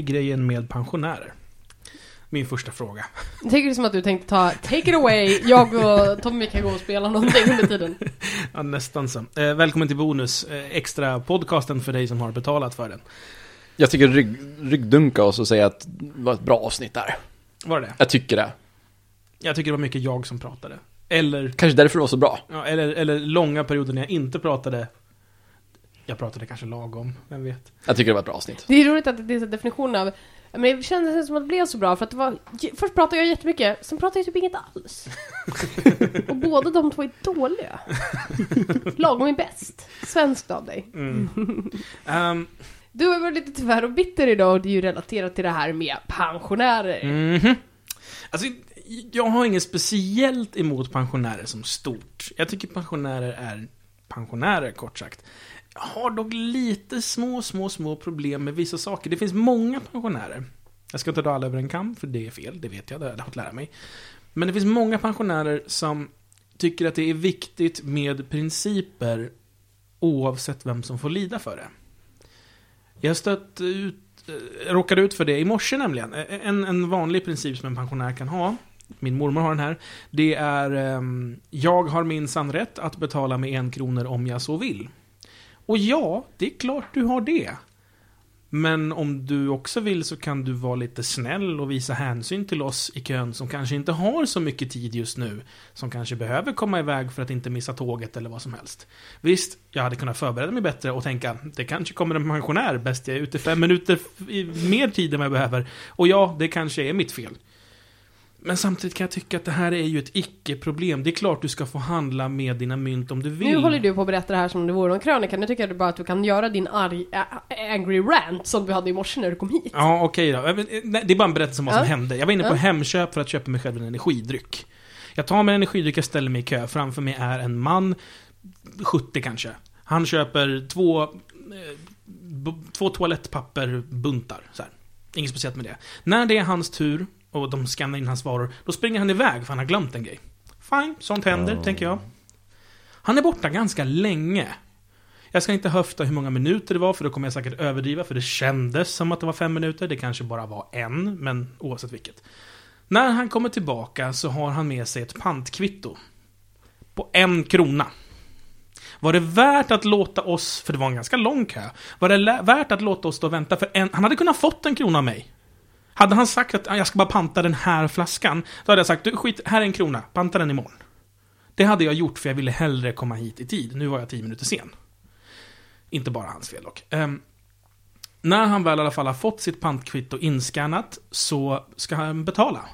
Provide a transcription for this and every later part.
Är grejen med pensionärer? Min första fråga. Jag tänker det som att du tänkte ta Take it away, jag och Tommy kan gå och spela någonting under tiden. Ja, nästan så. Eh, välkommen till Bonus, eh, extra podcasten för dig som har betalat för den. Jag tycker rygg, ryggdunka oss och säga att det var ett bra avsnitt där. Var det det? Jag tycker det. Jag tycker det var mycket jag som pratade. Eller, Kanske därför det var så bra. ja, eller, eller långa perioder när jag inte pratade. Jag pratade kanske lagom, vem vet? Jag tycker det var ett bra avsnitt. Det är roligt att det är en definition av men det kändes som att det blev så bra för att det var Först pratade jag jättemycket, sen pratade jag typ inget alls. och båda de två är dåliga. Lagom är bäst. Svenskt av dig. Mm. Ehm, Du har varit lite tvär och bitter idag och det är ju relaterat till det här med pensionärer. Mhm. Alltså, jag har inget speciellt emot pensionärer som stort. Jag tycker pensionärer är pensionärer, kort sagt. Har dock lite små, små, små problem med vissa saker. Det finns många pensionärer. Jag ska inte dra alla över en kam, för det är fel, det vet jag, det har jag fått lära mig. Men det finns många pensionärer som tycker att det är viktigt med principer oavsett vem som får lida för det. Jag stött ut, eh, råkade ut för det i morse nämligen. E, en, en vanlig princip som en pensionär kan ha, min mormor har den här, det är ehm, jag har minsann rätt att betala med en kronor om jag så vill. Och ja, det är klart du har det. Men om du också vill så kan du vara lite snäll och visa hänsyn till oss i kön som kanske inte har så mycket tid just nu. Som kanske behöver komma iväg för att inte missa tåget eller vad som helst. Visst, jag hade kunnat förbereda mig bättre och tänka det kanske kommer en pensionär bäst jag är ute fem minuter mer tid än vad jag behöver. Och ja, det kanske är mitt fel. Men samtidigt kan jag tycka att det här är ju ett icke-problem. Det är klart du ska få handla med dina mynt om du vill. Nu håller du på att berätta det här som om det vore en krönika. Nu tycker jag bara att du kan göra din arg, ä- angry rant som du hade i morse när du kom hit. Ja, okej då. Men, eh, nej, Det är bara en berättelse om vad som Ja. hände. Jag var inne på Ja. Hemköp för att köpa mig själv en energidryck. Jag tar mig en energidryck, jag ställer mig i kö. Framför mig är en man, 70 kanske. Han köper två, eh, två toalettpapperbuntar. Så här. Inget speciellt med det. När det är hans tur och de skannar in hans varor, då springer han iväg för han har glömt en grej. Fine, sånt händer, Ja. tänker jag. Han är borta ganska länge. Jag ska inte höfta hur många minuter det var, för då kommer jag säkert överdriva, för det kändes som att det var fem minuter. Det kanske bara var en, men oavsett vilket. När han kommer tillbaka så har han med sig ett pantkvitto. På en krona. Var det värt att låta oss, för det var en ganska lång kö, var det värt att låta oss stå och vänta för en, han hade kunnat fått en krona av mig. Hade han sagt att "Ah, jag ska bara panta den här flaskan, då hade jag sagt du skit, här är en krona, panta den imorgon. Det hade jag gjort för jag ville hellre komma hit i tid. Nu var jag tio minuter sen. Inte bara hans fel dock. Ehm, när han väl i alla fall har fått sitt pantkvitto inskannat så ska han betala.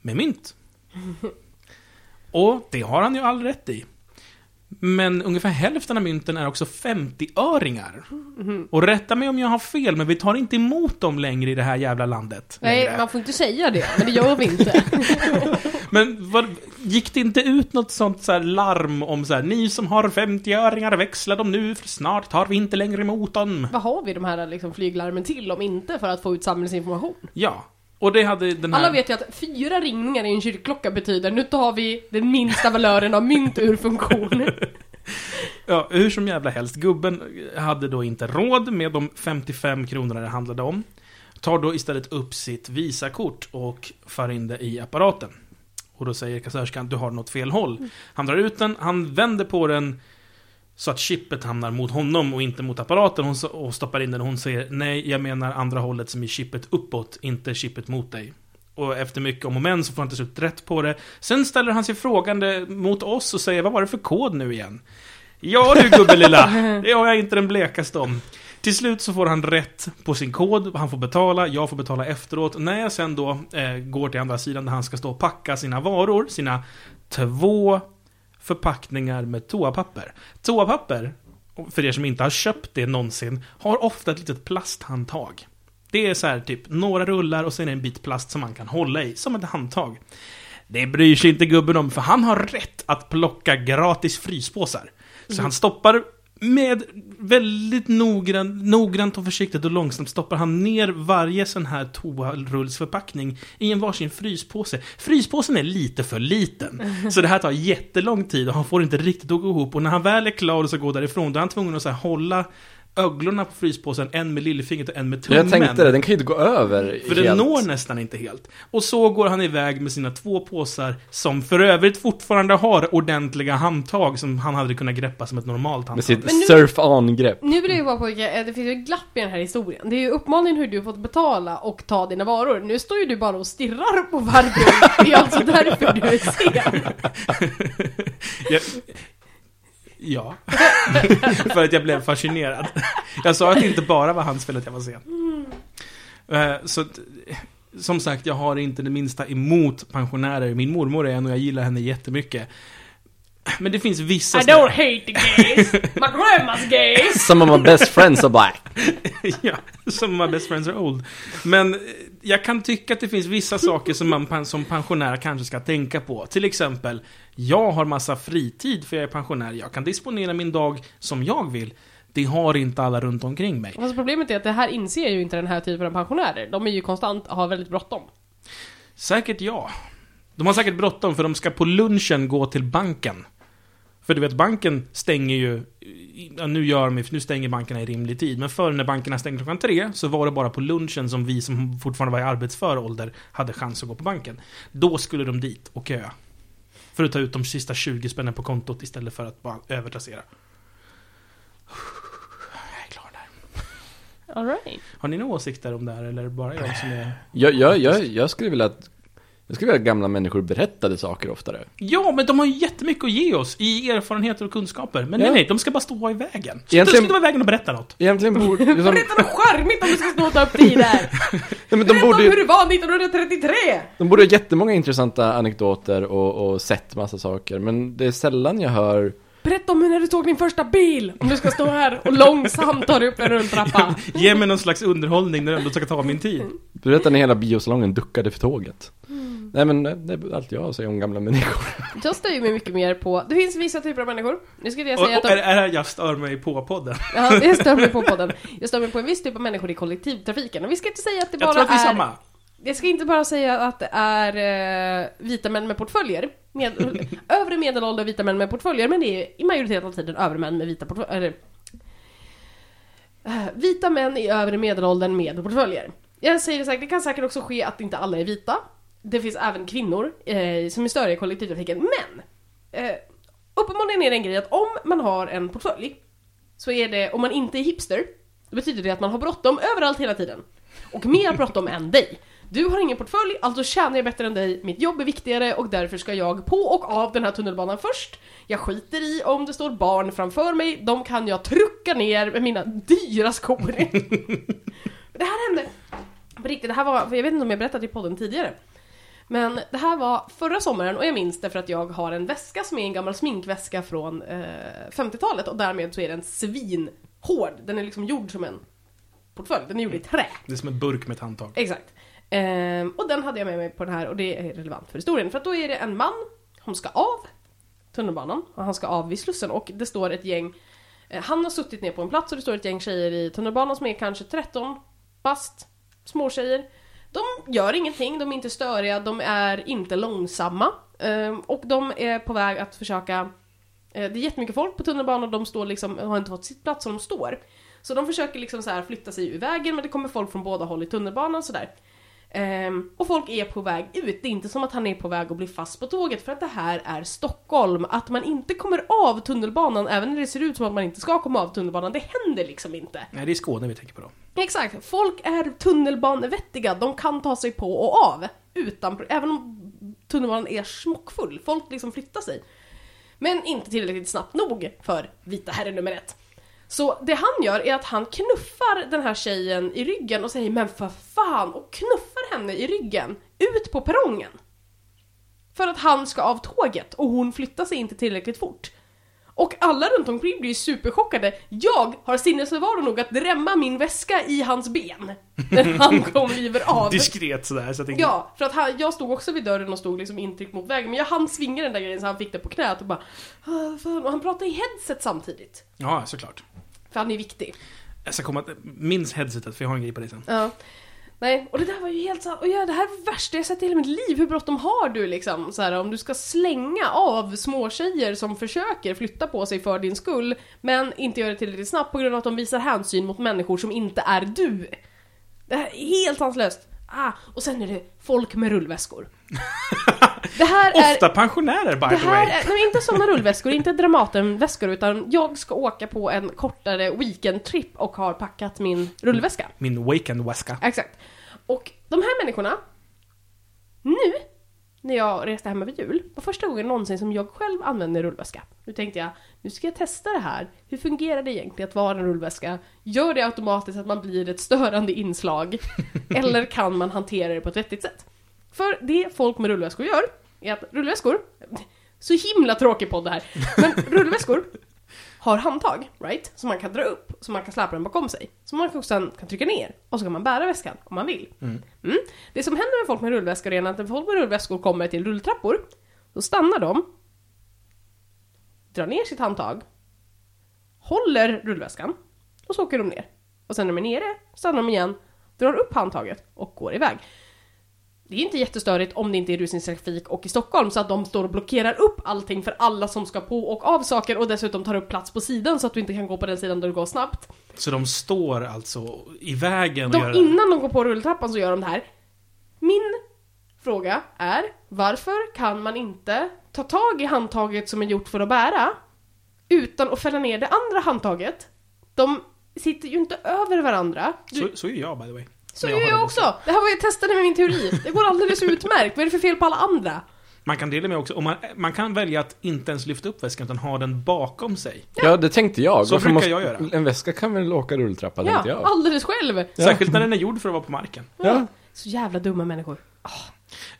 Med mynt. Och det har han ju all rätt i. Men ungefär hälften av mynten är också 50-öringar. Och rätta mig om jag har fel, men vi tar inte emot dem längre i det här jävla landet. Nej, längre. man får inte säga det, men det gör vi inte. Men vad, gick det inte ut något sånt så larm om så här, ni som har 50-öringar, växla dem nu, för snart tar vi inte längre emot dem. Vad har vi de här liksom, flyglarmen till om inte för att få ut samhällsinformation? Ja. Och det hade den här... Alla vet ju att fyra ringningar i en kyrkklocka betyder nu tar vi den minsta valören av mynt ur funktion. Ja, hur som jävla helst. Gubben hade då inte råd med de 55 kronorna det handlade om. Tar då istället upp sitt Visakort och för in det i apparaten. Och då säger kassörskan, du har åt fel håll. Han drar ut den, han vänder på den så att chippet hamnar mot honom och inte mot apparaten hon, och stoppar in den och hon säger nej, jag menar andra hållet som är chippet uppåt, inte chippet mot dig. Och efter mycket om och men så får han till slut rätt på det. Sen ställer han sig frågande mot oss och säger, vad var det för kod nu igen? Ja du gubbelilla, det har jag inte den blekaste om. Till slut så får han rätt på sin kod, han får betala, jag får betala efteråt. När jag sen då eh, går till andra sidan där han ska stå och packa sina varor, sina två förpackningar med toapapper. Toapapper, för er som inte har köpt det någonsin, har ofta ett litet plasthandtag. Det är så här typ några rullar och sen en bit plast som man kan hålla i, som ett handtag. Det bryr sig inte gubben om, för han har rätt att plocka gratis fryspåsar. Så han stoppar med väldigt noggrant, noggrant och försiktigt och långsamt stoppar han ner varje sån här toarullsförpackning i en varsin fryspåse. Fryspåsen är lite för liten, så det här tar jättelång tid och han får inte riktigt att gå ihop. Och när han väl är klar och ska gå därifrån, då är han tvungen att så här hålla öglorna på fryspåsen, en med lillfingret och en med tummen. Jag tänkte det, den kan ju inte gå över För den helt. når nästan inte helt. Och så går han iväg med sina två påsar, som för övrigt fortfarande har ordentliga handtag som han hade kunnat greppa som ett normalt Med handtag. sitt Men nu- surf-on-grepp. Nu vill jag ju bara påpeka att det finns ju ett glapp i den här historien. Det är ju uppmaningen hur du fått betala och ta dina varor. Nu står ju du bara och stirrar på farbror. Det är alltså därför du är sen. Jag, ja. För att jag blev fascinerad. Jag sa att det inte bara var hans fel att jag var sen. Eh, Så att, som sagt, jag har inte det minsta emot pensionärer. Min mormor är en och jag gillar henne jättemycket. Men det finns vissa... I don't hate the gays. My grandma's gay. Some of my best friends are black. ja, som my best friends are old. Men eh, jag kan tycka att det finns vissa saker som man som pensionär kanske ska tänka på. Till exempel, jag har massa fritid för jag är pensionär. Jag kan disponera min dag som jag vill. Det har inte alla runt omkring mig. Alltså problemet är att det här inser ju inte den här typen av pensionärer. De är ju konstant, har väldigt bråttom. Säkert ja. De har säkert bråttom för de ska på lunchen gå till banken. För du vet, banken stänger ju... Ja, nu, gör de, nu stänger bankerna i rimlig tid. Men förr när bankerna stängde klockan tre så var det bara på lunchen som vi som fortfarande var i arbetsför ålder hade chans att gå på banken. Då skulle de dit och köa. För att ta ut de sista 20 spännen på kontot istället för att bara övertrassera. Jag är klar där. Alright. Har ni några åsikter om det här eller bara jag som är... Jag, jag, jag, jag skulle vilja att jag skulle vilja att gamla människor berättade saker oftare. Ja, men de har ju jättemycket att ge oss i erfarenheter och kunskaper. Men Ja. nej, nej, de ska bara stå i vägen. Egentligen... De ska inte vara i vägen och berätta något. Egentligen borde... Liksom, Berätta något charmigt om du ska stå och ta upp tid där. nej, men de, Berätta om borde, hur ju- det var 1933! de borde ha jättemånga intressanta anekdoter och, och sett massa saker. Men det är sällan jag hör... Berätta om hur när du tog din första bil! Om du ska stå här och långsamt ta dig upp en rulltrappa. Ge mig någon slags underhållning när jag ändå ska ta min tid. Berätta när hela biosalongen duckade för tåget. Nej men det är allt jag har att säga om gamla människor. Jag stör ju mig mycket mer på, det finns vissa typer av människor. Nu skulle jag säga och att är, de, är det här jag stör mig på podden? ja, jag stör mig på podden. Jag stör mig på en viss typ av människor i kollektivtrafiken. Och vi ska inte säga att det bara Jag tror att vi är är... samma. Jag ska inte bara säga att det är eh, vita män med portföljer. Med, övre medelålder vita män med portföljer, men det är i majoriteten av tiden övre män med vita portföljer. Eh, vita män i övre medelåldern med portföljer. Jag säger det säkert, det kan säkert också ske att inte alla är vita. Det finns även kvinnor eh, som är större i kollektivtrafiken, men eh, uppenbarligen är det en grej att om man har en portfölj så är det, om man inte är hipster, då betyder det att man har bråttom överallt hela tiden. Och mer bråttom än dig. Du har ingen portfölj, alltså tjänar jag bättre än dig, mitt jobb är viktigare och därför ska jag på och av den här tunnelbanan först. Jag skiter i om det står barn framför mig, de kan jag trucka ner med mina dyra skor. det här hände, på riktigt, det här var, jag vet inte om jag berättat i podden tidigare. Men det här var förra sommaren och jag minns det för att jag har en väska som är en gammal sminkväska från eh, 50-talet och därmed så är den svinhård. Den är liksom gjord som en portfölj, den är gjord i trä. Det är som en burk med ett handtag. Exakt. Ehm, och den hade jag med mig på den här och det är relevant för historien. För att då är det en man, som ska av tunnelbanan och han ska av vid Slussen och det står ett gäng eh, Han har suttit ner på en plats och det står ett gäng tjejer i tunnelbanan som är kanske 13 bast, småtjejer. De gör ingenting, de är inte störiga, de är inte långsamma. Ehm, och de är på väg att försöka eh, Det är jättemycket folk på tunnelbanan och de står liksom, har inte fått sitt plats så de står. Så de försöker liksom så här flytta sig ur vägen men det kommer folk från båda håll i tunnelbanan sådär. Ehm, och folk är på väg ut, det är inte som att han är på väg att bli fast på tåget för att det här är Stockholm. Att man inte kommer av tunnelbanan, även när det ser ut som att man inte ska komma av tunnelbanan, det händer liksom inte. Nej, det är Skåne vi tänker på då. Exakt, folk är tunnelbanevettiga, de kan ta sig på och av. Utan, även om tunnelbanan är smockfull, folk liksom flyttar sig. Men inte tillräckligt snabbt nog för vita herre nummer ett. Så det han gör är att han knuffar den här tjejen i ryggen och säger men för fan och knuffar henne i ryggen ut på perrongen. För att han ska av tåget och hon flyttar sig inte tillräckligt fort. Och alla runt omkring blir ju superchockade. Jag har sinnesnärvaro nog att drämma min väska i hans ben. När han kliver av. Diskret sådär, så det inte... Ja, för att han, jag stod också vid dörren och stod liksom intryckt mot vägen. Men jag hann svinga den där grejen så han fick det på knät och bara "Ah, fan." Och han pratade i headset samtidigt. Ja, såklart. För han är viktig. Jag ska komma... Minns headsetet, för jag har en grej på det sen. Ja. Nej, och det där var ju helt sant. Och ja, det här är det värsta jag sett i hela mitt liv. Hur bråttom har du liksom? Så här, om du ska slänga av små tjejer som försöker flytta på sig för din skull, men inte gör det tillräckligt snabbt på grund av att de visar hänsyn mot människor som inte är du. Det här är helt sanslöst. Ah, och sen är det folk med rullväskor. Det här är... Ofta pensionärer by the way. är, nej, inte sådana rullväskor, inte Dramatenväskor, utan jag ska åka på en kortare weekendtrip och har packat min rullväska. Min weekend-väska. Exakt. Och de här människorna, nu, när jag reste hem över jul, var första gången någonsin som jag själv använde rullväska. Nu tänkte jag, nu ska jag testa det här. Hur fungerar det egentligen att vara en rullväska? Gör det automatiskt att man blir ett störande inslag? eller kan man hantera det på ett vettigt sätt? För det folk med rullväskor gör, är att rullväskor, så himla tråkig podd det här, men rullväskor har handtag, right? Som man kan dra upp, så man kan släpa den bakom sig. Som man också sen kan trycka ner, och så kan man bära väskan om man vill. Mm. Mm. Det som händer med folk med rullväskor är att när folk med rullväskor kommer till rulltrappor, då stannar de, drar ner sitt handtag, håller rullväskan, och så åker de ner. Och sen när de är nere, stannar de igen, drar upp handtaget och går iväg. Det är inte jättestörigt om det inte är rusningstrafik och i Stockholm så att de står och blockerar upp allting för alla som ska på och av saker och dessutom tar upp plats på sidan så att du inte kan gå på den sidan där du går snabbt. Så de står alltså i vägen och De, gör det. innan de går på rulltrappan så gör de det här. Min fråga är, varför kan man inte ta tag i handtaget som är gjort för att bära utan att fälla ner det andra handtaget? De sitter ju inte över varandra. Du, Så, så är jag by the way. Så gör jag det också! Det här var jag testade med min teori. Det går alldeles utmärkt. Vad är det för fel på alla andra? Man kan dela med också, och man, man kan välja att inte ens lyfta upp väskan utan ha den bakom sig. Ja, det tänkte jag. Så Varför brukar måste, jag göra. En väska kan väl åka rulltrappa, tänkte Ja, jag. alldeles själv! Ja. Särskilt när den är gjord för att vara på marken. Ja. Så jävla dumma människor.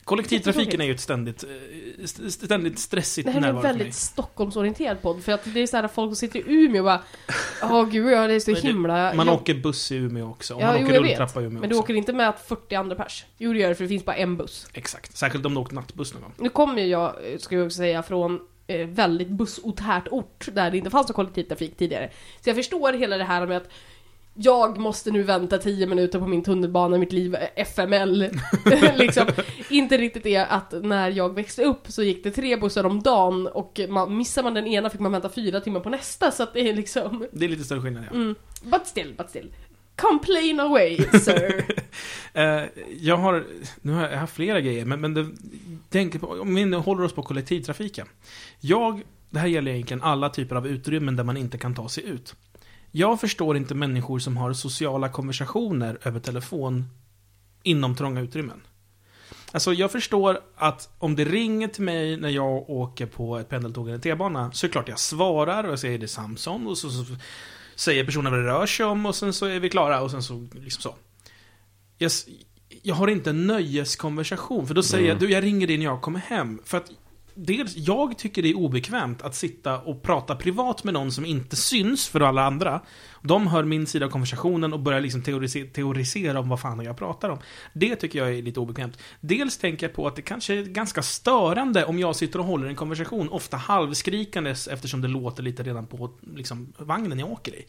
Kollektivtrafiken är ju ett ständigt, eh, st- ständigt stressigt Det här är en närvaro väldigt Stockholmsorienterad podd, för att det är såhär folk som sitter i Umeå och bara Åh gud, ja det är så himla... Man jag- åker buss i Umeå också, och Ja, man jo, åker rulltrappa i Umeå Men du också. åker inte med 40 andra pers? Jo det gör det, för det finns bara en buss. Exakt. Särskilt om du åkt nattbuss någon gång. Nu kommer jag, ska jag också säga, från eh, väldigt bussotärt ort där det inte fanns någon kollektivtrafik tidigare. Så jag förstår hela det här med att jag måste nu vänta 10 minuter på min tunnelbana, mitt liv är FML. liksom, inte riktigt det att när jag växte upp så gick det tre bussar om dagen och man, missar man den ena fick man vänta fyra timmar på nästa så att det är liksom Det är lite större skillnad, ja. mm, But still, but still Complain away, sir Eh, jag har, nu har jag haft flera grejer, men, men det, tänk på, om vi nu håller oss på kollektivtrafiken. Jag, det här gäller egentligen alla typer av utrymmen där man inte kan ta sig ut. Jag förstår inte människor som har sociala konversationer över telefon inom trånga utrymmen. Alltså jag förstår att om det ringer till mig när jag åker på ett pendeltåg eller T-bana, så är det klart jag svarar och jag säger det är Samson och så, så säger personen vad det rör sig om och sen så är vi klara och sen så liksom så. Jag, jag har inte en nöjeskonversation, för då säger jag du jag ringer dig när jag kommer hem. För att dels, jag tycker det är obekvämt att sitta och prata privat med någon som inte syns för alla andra. De hör min sida av konversationen och börjar liksom teorisera, teorisera om vad fan jag pratar om. Det tycker jag är lite obekvämt. Dels tänker jag på att det kanske är ganska störande om jag sitter och håller en konversation, ofta halvskrikandes eftersom det låter lite redan på liksom, vagnen jag åker i.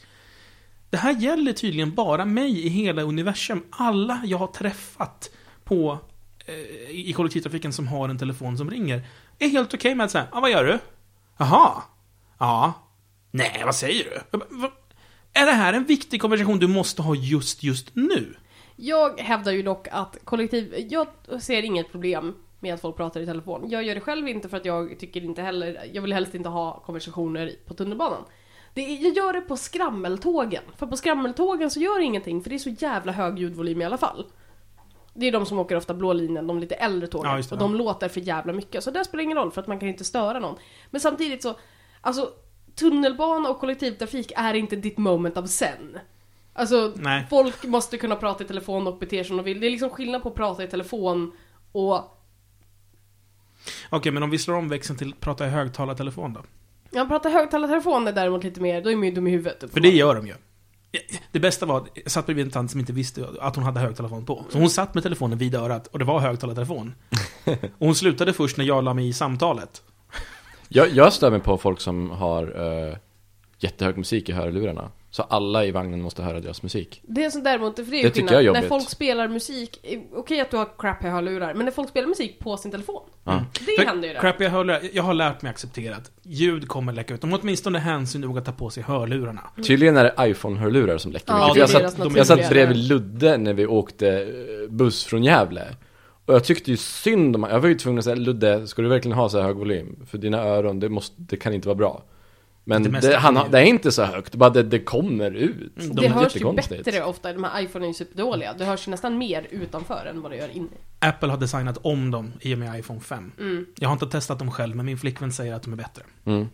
Det här gäller tydligen bara mig i hela universum. Alla jag har träffat på eh, i kollektivtrafiken som har en telefon som ringer är helt okej med att säga ah, vad gör du? Jaha? Ja? Nej, vad säger du? Bara, Är det här en viktig konversation du måste ha just, just nu? Jag hävdar ju dock att kollektiv... Jag ser inget problem med att folk pratar i telefon. Jag gör det själv inte för att jag tycker inte heller... Jag vill helst inte ha konversationer på tunnelbanan. Det är, jag gör det på skrammeltågen. För på skrammeltågen så gör det ingenting för det är så jävla hög ljudvolym i alla fall. Det är de som åker ofta blå linjen, de lite äldre tågen. Ja, det, och de ja. låter för jävla mycket. Så det spelar ingen roll för att man kan inte störa någon. Men samtidigt så, alltså tunnelbana och kollektivtrafik är inte ditt moment of zen. Alltså, Nej. folk måste kunna prata i telefon och bete sig som de vill. Det är liksom skillnad på att prata i telefon och... Okej, men om vi slår om växeln till prata i högtalartelefon då? Jag pratar högtalartelefon är däremot lite mer, då är man ju dum i huvudet. För det gör de ju. Det bästa var att jag satt bredvid en tant som inte visste att hon hade högtalartelefon på. Så hon satt med telefonen vid örat och det var högtalartelefon. Och hon slutade först när jag la mig i samtalet. Jag, jag stör mig på folk som har uh, jättehög musik i hörlurarna. Så alla i vagnen måste höra deras musik. Det är sånt däremot, för det är ju Det tycker jag är jobbigt. När folk spelar musik, eh, okej att du har crappiga hörlurar, men när folk spelar musik på sin telefon. Ja. Det För händer ju där. Crappiga hörlurar, jag har lärt mig acceptera att ljud kommer läcka ut. De har åtminstone hänsyn nog att ta på sig hörlurarna. Tydligen är det iPhone-hörlurar som läcker Ja, mycket. jag, satt, jag satt bredvid Ludde när vi åkte eh, buss från Gävle. Och jag tyckte ju synd om Jag var ju tvungen att säga Ludde, ska du verkligen ha så här hög volym? För dina öron, det, måste, det kan inte vara bra. Men Det han, det är inte så högt, bara det, det kommer ut. Mm, det de är hörs ju bättre ofta, de här iPhone är ju superdåliga. Det hörs ju nästan mer utanför än vad det gör inne. Apple har designat om dem i och med iPhone 5. Mm. Jag har inte testat dem själv, men min flickvän säger att de är bättre. Mm.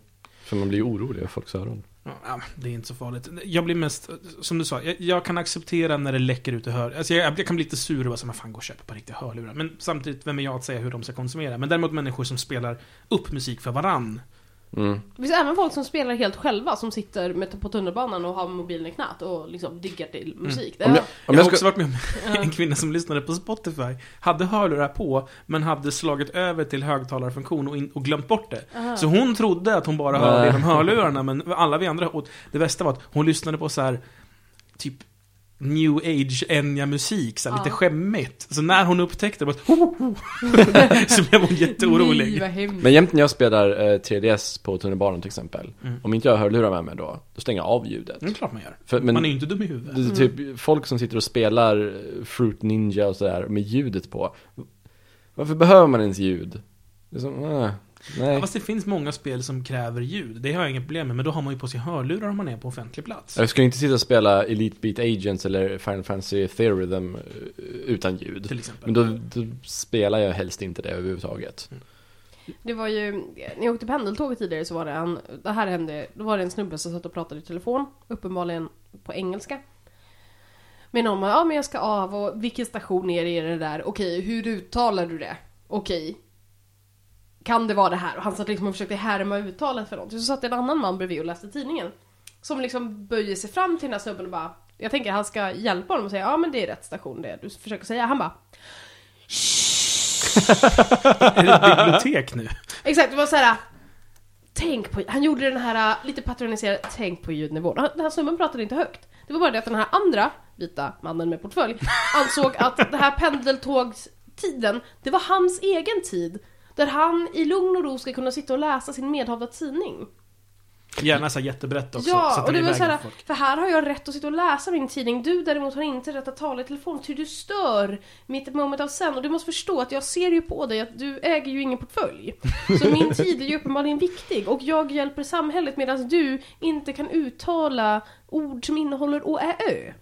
För man blir ju orolig över folks öron. Ja, det är inte så farligt. Jag blir mest, som du sa, jag, jag kan acceptera när det läcker ut i hör... Alltså jag, jag kan bli lite sur och bara så, men fan gå och köp par riktiga hörlurar. Men samtidigt, vem är jag att säga hur de ska konsumera? Men däremot människor som spelar upp musik för varann. Mm. Det finns även folk som spelar helt själva, som sitter med, på tunnelbanan och har mobilen i knät och liksom diggar till musik. Det Om jag, om jag jag har också ska, varit med om en kvinna som lyssnade på Spotify, hade hörlurar på, men hade slagit över till högtalarfunktion och, in, och glömt bort det. Aha. Så hon trodde att hon bara hörde genom hörlurarna, men alla vi andra, och det bästa var att hon lyssnade på så här typ New Age Enya musik, så här, Ja. lite skämmigt. Så när hon upptäckte det, bara, ho, ho, så blev hon Nej, jätteorolig. hemskt. men jämt när jag spelar eh, 3DS på tunnelbanan till exempel, Mm. om inte jag har hörlurar med mig då, då stänger jag av ljudet. Det är klart man gör. För, men man är ju inte dum i huvudet. det typ folk som sitter och spelar eh, Fruit Ninja och sådär med ljudet på. Varför behöver man ens ljud? Det är som, äh, nej. Fast det finns många spel som kräver ljud. Det har jag inget problem med, men då har man ju på sig hörlurar om man är på offentlig plats. Jag skulle inte sitta och spela Elite Beat Agents eller Final Fantasy Theorem eh, utan ljud. Till exempel. Men då, då spelar jag helst inte det överhuvudtaget. Det var ju, när jag åkte pendeltåget tidigare så var det en, det här hände, då var det en snubbe som satt och pratade i telefon, uppenbarligen på engelska. Med någon, ja men jag ska av och vilken station är det i det där? Okej, hur uttalar du det? Okej. Kan det vara det här? Och han satt liksom och försökte härma uttalet för något. Så satt en annan man bredvid och läste tidningen. Som liksom böjer sig fram till den här snubben och bara, jag tänker han ska hjälpa honom och säga, ja men det är rätt station det du försöker säga. Han bara, Är det ett bibliotek nu? Exakt, det var så här. Tänk på, han gjorde den här äh, lite patroniserade, tänk på ljudnivån. Den här snubben pratade inte högt. Det var bara det att den här andra vita mannen med portfölj ansåg att det här pendeltågstiden, det var hans egen tid. Där han i lugn och ro ska kunna sitta och läsa sin medhavda tidning. Gärna så jättebrett också. så Ja, att och det var så här, för här har jag rätt att sitta och läsa min tidning. Du däremot har inte rätt att tala i telefon, ty du stör mitt moment av sen. Och du måste förstå att jag ser ju på dig att du äger ju ingen portfölj. Så min tid är ju uppenbarligen viktig och jag hjälper samhället medan du inte kan uttala ord som innehåller å, ä, ö.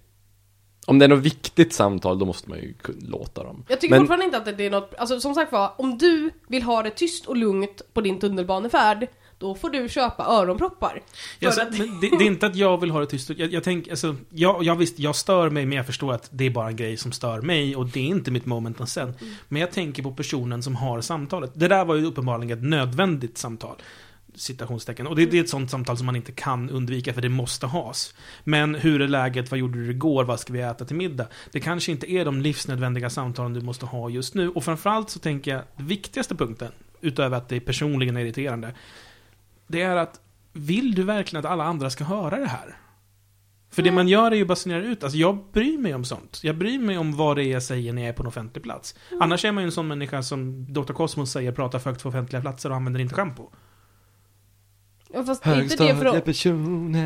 Om det är något viktigt samtal, då måste man ju låta dem. Jag tycker Men- fortfarande inte att det är något, alltså som sagt var, om du vill ha det tyst och lugnt på din tunnelbanefärd, då får du köpa öronproppar. Ja, så, att- men det, det är inte att jag vill ha det tyst. Jag, jag tänker, alltså, jag, jag visst, jag stör mig, men jag förstår att det är bara en grej som stör mig och det är inte mitt moment of sen. Men jag tänker på personen som har samtalet. Det där var ju uppenbarligen ett nödvändigt samtal. Citationstecken. Och det, det är ett sånt samtal som man inte kan undvika för det måste has. Men hur är läget? Vad gjorde du igår? Vad ska vi äta till middag? Det kanske inte är de livsnödvändiga samtalen du måste ha just nu. Och framförallt så tänker jag, den viktigaste punkten, utöver att det är personligen irriterande, det är att vill du verkligen att alla andra ska höra det här? För det man gör är ju att basunera ut. Alltså jag bryr mig om sånt. Jag bryr mig om vad det är jag säger när jag är på en offentlig plats. Annars är man ju en sån människa som Dr. Cosmos säger pratar för högt på offentliga platser och använder inte schampo. Ja, fast inte det för att...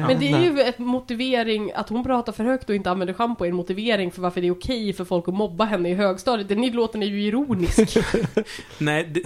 Men det är ju ett motivering, att hon pratar för högt och inte använder schampo är en motivering för varför det är okej för folk att mobba henne i högstadiet. Den låten är ju ironisk. Nej, det,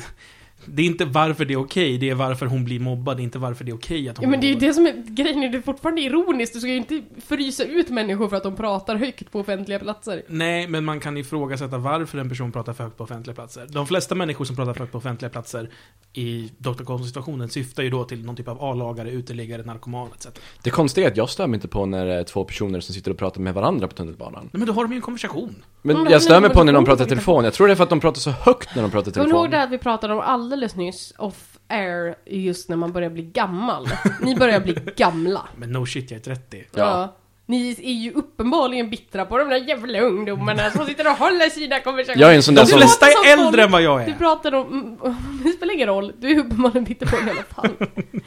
det är inte varför det är okej, det är varför hon blir mobbad, det är inte varför det är okej att hon Ja men det är ju det som är grejen, det är fortfarande ironiskt. Du ska ju inte frysa ut människor för att de pratar högt på offentliga platser. Nej, men man kan ifrågasätta varför en person pratar för högt på offentliga platser. De flesta människor som pratar för högt på offentliga platser i Dr. Cosmos-situationen syftar ju då till någon typ av A-lagare, uteliggare, narkoman etc. Det konstiga är att jag stör mig inte på när det är två personer som sitter och pratar med varandra på tunnelbanan. Nej, men då har de ju en konversation. Men jag stör mig på när de pratar i telefon. Jag tror det är för att de pratar så högt när de pratar i Kommer ni ihåg telefon. det att vi pratade om alldeles nyss, off air, just när man börjar bli gammal? Ni börjar bli gamla. Men no shit, jag är 30. Ja. Ni är ju uppenbarligen bittra på de där jävla ungdomarna som sitter och håller sina konversationer. Jag är en sån där De som... flesta pratar är äldre än vad jag Du är. pratar om... Det spelar ingen roll, du är uppenbarligen bitter på dem i alla fall.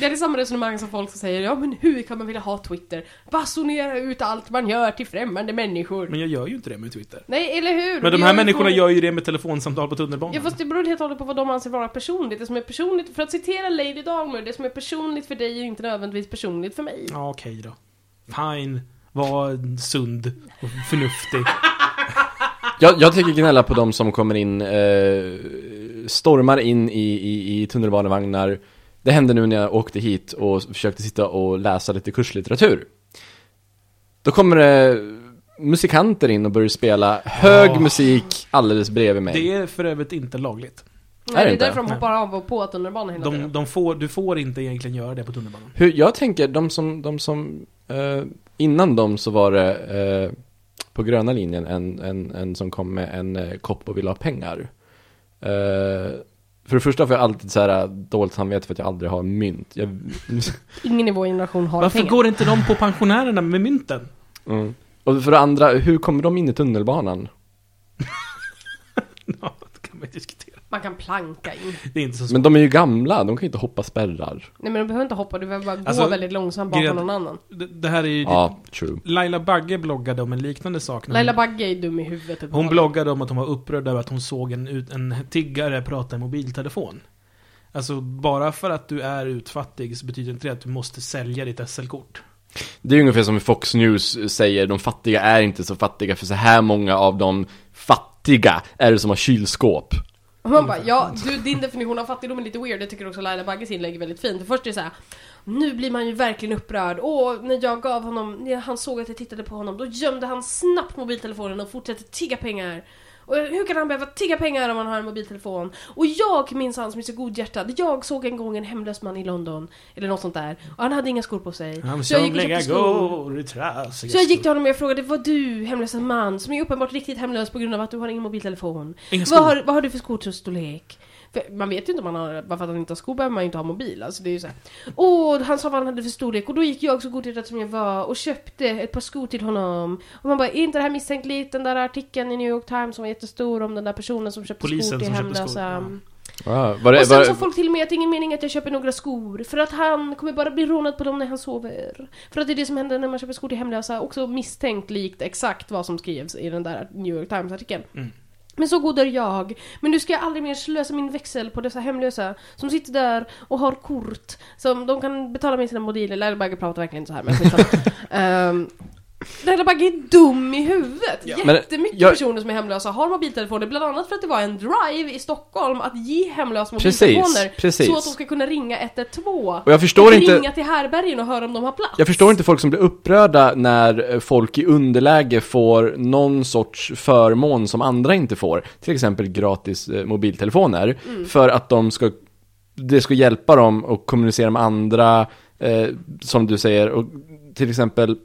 Det är samma resonemang som folk som säger ja men hur kan man vilja ha Twitter? Basunera ut allt man gör till främmande människor. Men jag gör ju inte det med Twitter. Nej, eller hur? Men de här människorna gör ju det med telefonsamtal på tunnelbanan. Ja fast det beror helt och hållet på vad de anser vara personligt. Det som är personligt, för att citera Lady Dahmer, det som är personligt för dig är inte nödvändigtvis personligt för mig. Ja, okej då. Fine. Var sund och förnuftig. Jag, jag tycker gnälla på de som kommer in, eh, stormar in i, i, i tunnelbanevagnar. Det hände nu när jag åkte hit och försökte sitta och läsa lite kurslitteratur. Då kommer det musikanter in och börjar spela hög Åh. musik alldeles bredvid mig. Det är för övrigt inte lagligt. Nej, det det är därför de hoppar av och på tunnelbanan hela De, tiden. de får, du får inte egentligen göra det på tunnelbanan. Hur, jag tänker, de som, de som eh, innan dem så var det eh, på gröna linjen en, en, en som kom med en eh, kopp och ville ha pengar. För det första får jag alltid så här dåligt samvete för att jag aldrig har mynt. Jag, Ingen i vår generation har Varför pengar. går inte de på pensionärerna med mynten? mm. Och för det andra, hur kommer de in i tunnelbanan? Ja, det kan man diskutera. Man kan planka in. Det är inte så svårt. Men de är ju gamla, de kan ju inte hoppa spärrar. Nej men du behöver inte hoppa, du behöver bara gå Alltså, väldigt långsamt bakom någon annan. Det, det här är ju... Ja, true. Laila Bagge bloggade om en liknande sak. när Laila hon, Bagge är dum i huvudet. hon bloggade om att hon var upprörd över att hon såg en, ut- en tiggare prata i mobiltelefon. Alltså, bara för att du är utfattig så betyder inte det att du måste sälja ditt SL-kort. Det är ungefär som Fox News säger, de fattiga är inte så fattiga för så här många av de fattiga är det som har kylskåp. Och man bara, ja, du, din definition av fattigdom är lite weird. Jag tycker också Laila Bagges inlägg är väldigt fint. För först är det så här, nu blir man ju verkligen upprörd. Och när jag gav honom, när han såg att jag tittade på honom, då gömde han snabbt mobiltelefonen och fortsatte tigga pengar. Och hur kan han behöva tigga pengar om han har en mobiltelefon? Och jag minns han som är så godhjärtad. Jag såg en gång en hemlös man i London, eller något sånt där. Och han hade inga skor på sig. Han Så jag gick och köpte skor. Så jag gick till honom och jag frågade, var du hemlösa man som är uppenbart riktigt hemlös på grund av att du har ingen mobiltelefon? Inga Vad skor. har, vad har du för skostorlek? För man vet ju inte om man har, bara för att han inte har skor behöver man ju inte ha mobil. Alltså det är ju såhär. Åh, han sa vad han hade för storlek och då gick jag så godhjärtad som jag var och köpte ett par skor till honom. Och man bara, är inte det här misstänkligt? Den där artikeln i New York Times som var jättestor om den där personen som köpte Polisen skor till som hemlösa. Ja, var det, Och sen var, sa folk till mig att det är ingen mening att jag köper några skor För att han kommer bara bli rånad på dem när han sover För att det är det som händer när man köper skor till hemlösa Också misstänkt likt exakt vad som skrevs i den där New York Times-artikeln Mm. Men så god är jag. Men nu ska jag aldrig mer slösa min växel på dessa hemlösa som sitter där och har kort som de kan betala med sina mobiler. Laila Bagge pratar verkligen så här men um, Laila Bagge är dum i huvudet. Ja. Jättemycket jag- personer som är hemlösa har mobiltelefoner, bland annat för att det var en drive i Stockholm att ge hemlösa Precis, mobiltelefoner precis. så att de ska kunna ringa 112. och jag förstår inte... Ringa till härbergen och höra om de har plats. Jag förstår inte folk som blir upprörda när eh, folk i underläge får någon sorts förmån som andra inte får. Till exempel gratis eh, mobiltelefoner. För att de ska, det ska hjälpa dem att kommunicera med andra, eh, som du säger. Och till exempel,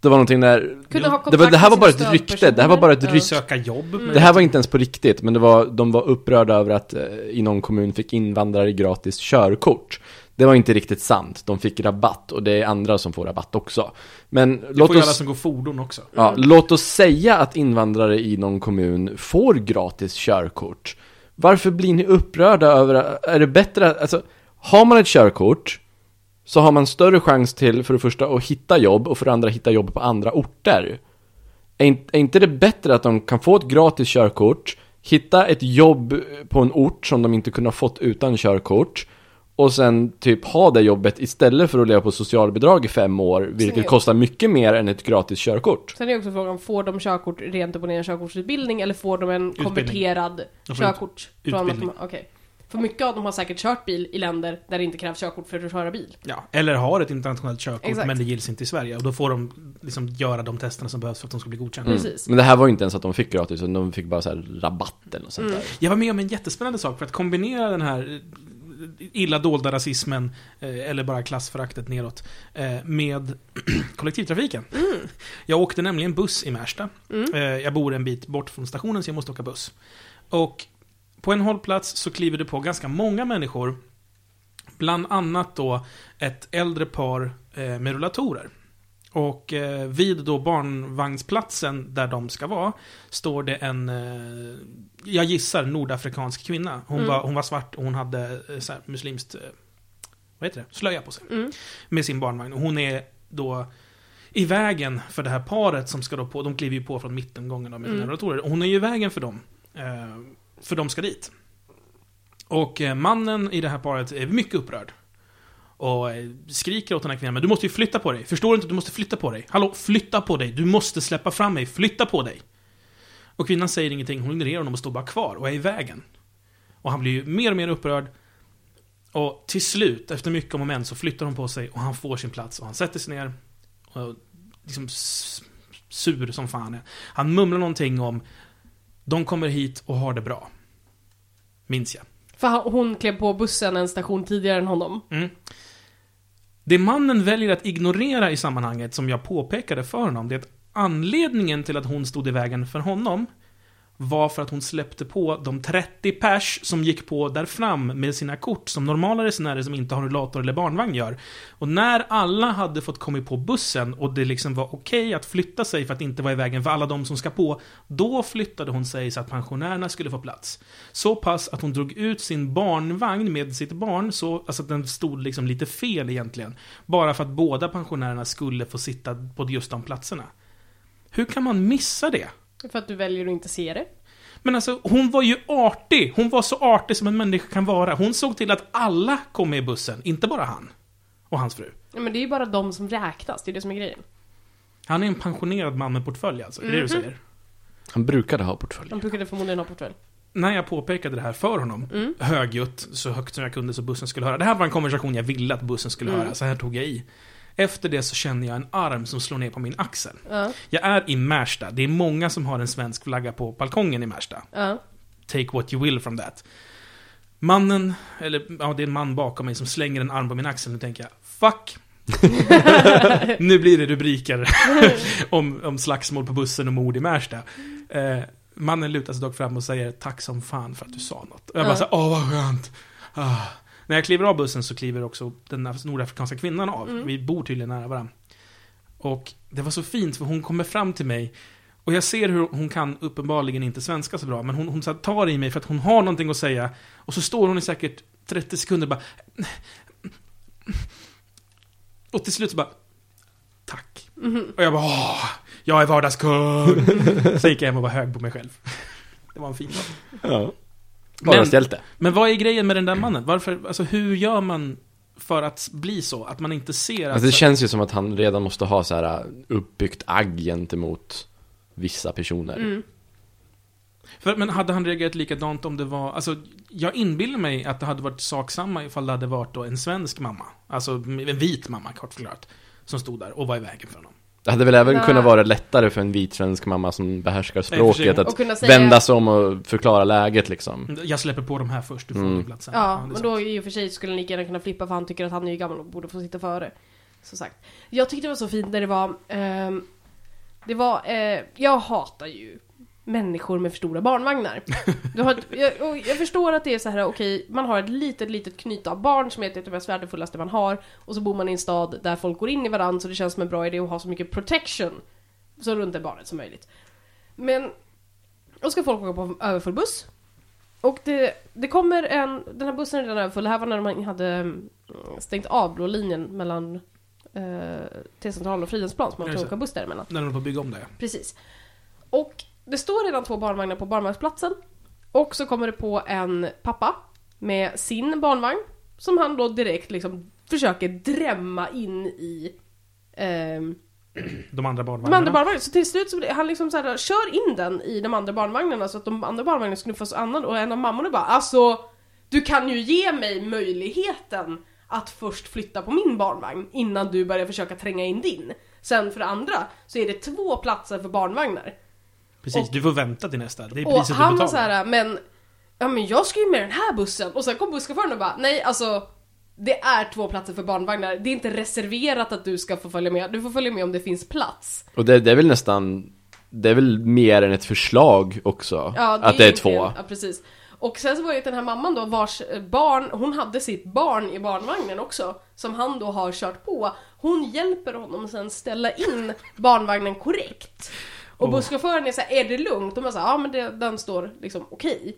det var någonting där, Kunna ha det, var, det här var bara ett rykte, det här var bara ett rykte. Söka jobb. Mm. Det här var inte ens på riktigt, men det var, de var upprörda över att eh, i någon kommun fick invandrare gratis körkort. Det var inte riktigt sant, de fick rabatt och det är andra som får rabatt också. Men Det låt får ju alla oss, som går fordon också. ja, låt oss säga att invandrare i någon kommun får gratis körkort. Varför blir ni upprörda över, är det bättre, att- alltså, har man ett körkort så har man större chans till, för det första, att hitta jobb och för det andra hitta jobb på andra orter. Är inte, är inte det bättre att de kan få ett gratis körkort, hitta ett jobb på en ort som de inte kunde ha fått utan körkort och sen typ ha det jobbet istället för att leva på socialbidrag i fem år, vilket är- kostar mycket mer än ett gratis körkort. Sen är också frågan, får de körkort rent upp och ner en körkortsutbildning eller får de en konverterad körkort? ut- från att utbildning. de- Okej. För mycket av dem har säkert kört bil i länder där det inte krävs körkort för att köra bil. Ja, eller har ett internationellt körkort Exakt. men det gills inte i Sverige. Och då får de liksom göra de testerna som behövs för att de ska bli godkända. Mm. Men det här var ju inte ens att de fick gratis, utan de fick bara så här rabatten och sånt Mm. där. Jag var med om en jättespännande sak för att kombinera den här eh, illa dolda rasismen, eh, eller bara klassföraktet neråt, eh, med kollektivtrafiken. Jag åkte nämligen buss i Märsta. Mm. Jag bor en bit bort från stationen så jag måste åka buss. Och på en hållplats så kliver det på ganska många människor. Bland annat då ett äldre par eh, med rullatorer. Och eh, vid då barnvagnsplatsen där de ska vara står det en, eh, jag gissar, nordafrikansk kvinna. Hon, Mm. var, hon var svart och hon hade så här, muslimskt vad heter det, slöja på sig. Mm. Med sin barnvagn. Och hon är då i vägen för det här paret som ska då på, de kliver ju på från mittengången med Mm. sina. Och hon är ju i vägen för dem. För de ska dit. Och eh, mannen i det här paret är mycket upprörd. Och eh, skriker åt den här kvinnan, men du måste ju flytta på dig. Förstår du inte du måste flytta på dig? Hallå, flytta på dig! Du måste släppa fram mig, flytta på dig! Och kvinnan säger ingenting, hon ignorerar honom och står bara kvar och är i vägen. Och han blir ju mer och mer upprörd. Och till slut, efter mycket om och men, så flyttar hon på sig och han får sin plats och han sätter sig ner. Och liksom sur som fan är. Han mumlar någonting om de kommer hit och har det bra. Minns jag. För hon klev på bussen en station tidigare än honom. Mm. Det mannen väljer att ignorera i sammanhanget, som jag påpekade för honom, det är att anledningen till att hon stod i vägen för honom var för att hon släppte på de 30 pers som gick på där fram med sina kort som normala resenärer som inte har rullator eller barnvagn gör. Och när alla hade fått komma på bussen och det liksom var okej att flytta sig för att inte vara i vägen för alla de som ska på, då flyttade hon sig så att pensionärerna skulle få plats. Så pass att hon drog ut sin barnvagn med sitt barn, så, alltså att den stod liksom lite fel egentligen. Bara för att båda pensionärerna skulle få sitta på just de platserna. Hur kan man missa det? För att du väljer att inte se det. Men alltså, hon var ju artig! Hon var så artig som en människa kan vara. Hon såg till att alla kom med i bussen, inte bara han. Och hans fru. Ja, men det är ju bara de som räknas, det är det som är grejen. Han är en pensionerad man med portfölj alltså, är det du säger? Han brukade ha portfölj. De brukade förmodligen ha portfölj. När jag påpekade det här för honom, Mm. högljutt, så högt som jag kunde så bussen skulle höra. Det här var en konversation jag ville att bussen skulle Mm. höra, så här tog jag i. Efter det så känner jag en arm som slår ner på min axel. Ja, Jag är i Märsta, det är många som har en svensk flagga på balkongen i Märsta. ja. Take what you will from that. Mannen, eller ja, det är en man bakom mig som slänger en arm på min axel. Nu tänker jag, fuck. nu blir det rubriker om, om slagsmål på bussen och mord i Märsta. Eh, mannen lutar sig dock fram och säger tack som fan för att du sa något. Och jag bara Ja. såhär, åh vad skönt. Ah. När jag kliver av bussen så kliver också den nordafrikanska kvinnan av. Mm. Vi bor tydligen nära varandra. Och det var så fint för hon kommer fram till mig och jag ser hur hon kan uppenbarligen inte svenska så bra, men hon, hon så tar i mig för att hon har någonting att säga. Och så står hon i säkert 30 sekunder och bara... Och till slut så bara... Tack. Mhm. Och jag bara åh, jag är vardagskund. Så gick jag hem och var hög på mig själv. Det var en fin dag. Ja. Vardagshjälte. Men vad är grejen med den där mannen? Varför, alltså hur gör man för att bli så? Att man inte ser att... Alltså det känns ju som att han redan måste ha så här uppbyggt agg gentemot vissa personer. Mm. För, men hade han reagerat likadant om det var... Alltså, jag inbillar mig att det hade varit sak samma ifall det hade varit då en svensk mamma. Alltså en vit mamma, kort förklarat. Som stod där och var i vägen för honom. Det hade väl även Nej. kunnat vara lättare för en vit svensk mamma som behärskar språket Och att säga... vända sig om och förklara läget liksom. Jag släpper på de här först, du får Mm. plats sen. Ja, men sant. då i och för sig skulle han lika gärna kunna flippa för han tycker att han är ju gammal och borde få sitta före. Som sagt. Jag tyckte det var så fint när det var... ehm, det var... Eh, jag hatar ju människor med för stora barnvagnar. Du har, jag, jag förstår att det är så här, okej, man har ett litet, litet knyt av barn som är det mest värdefullaste man har. Och så bor man i en stad där folk går in i varandra så det känns som en bra idé att ha så mycket protection så runt det barnet som möjligt. Men då ska folk åka på överfull buss. Och det, det kommer en, den här bussen är redan överfull, det här var när man hade mm, stängt av blå linjen mellan eh, T-centralen och Fridhemsplan, så man just åka buss däremellan. När de håller på att bygga om det. Precis. Och det står redan två barnvagnar på barnvagnsplatsen. Och så kommer det på en pappa med sin barnvagn. Som han då direkt liksom försöker drämma in i ehm, De andra de barnvagnarna. andra barnvagnarna. Så till slut så han liksom så här, kör in den i de andra barnvagnarna så att de andra barnvagnarna knuffas annan och en av mammorna bara alltså du kan ju ge mig möjligheten att först flytta på min barnvagn innan du börjar försöka tränga in din. Sen för det andra så är det två platser för barnvagnar. Precis, och- du får vänta till nästa. Det är Och priset du han var betalar. så här, men Ja men jag ska ju med den här bussen och sen kom busschauffören och bara nej alltså Det är två platser för barnvagnar, det är inte reserverat att du ska få följa med, du får följa med om det finns plats. Och det, det är väl nästan, det är väl mer än ett förslag också, Ja, att det är två. Ja, precis. Och sen så var det den här mamman då vars eh, barn, hon hade sitt barn i barnvagnen också, som han då har kört på. Hon hjälper honom sen ställa in barnvagnen korrekt. Och Åh. busschauffören är så här, är det lugnt? Och man säger, ja men det, den står liksom okej.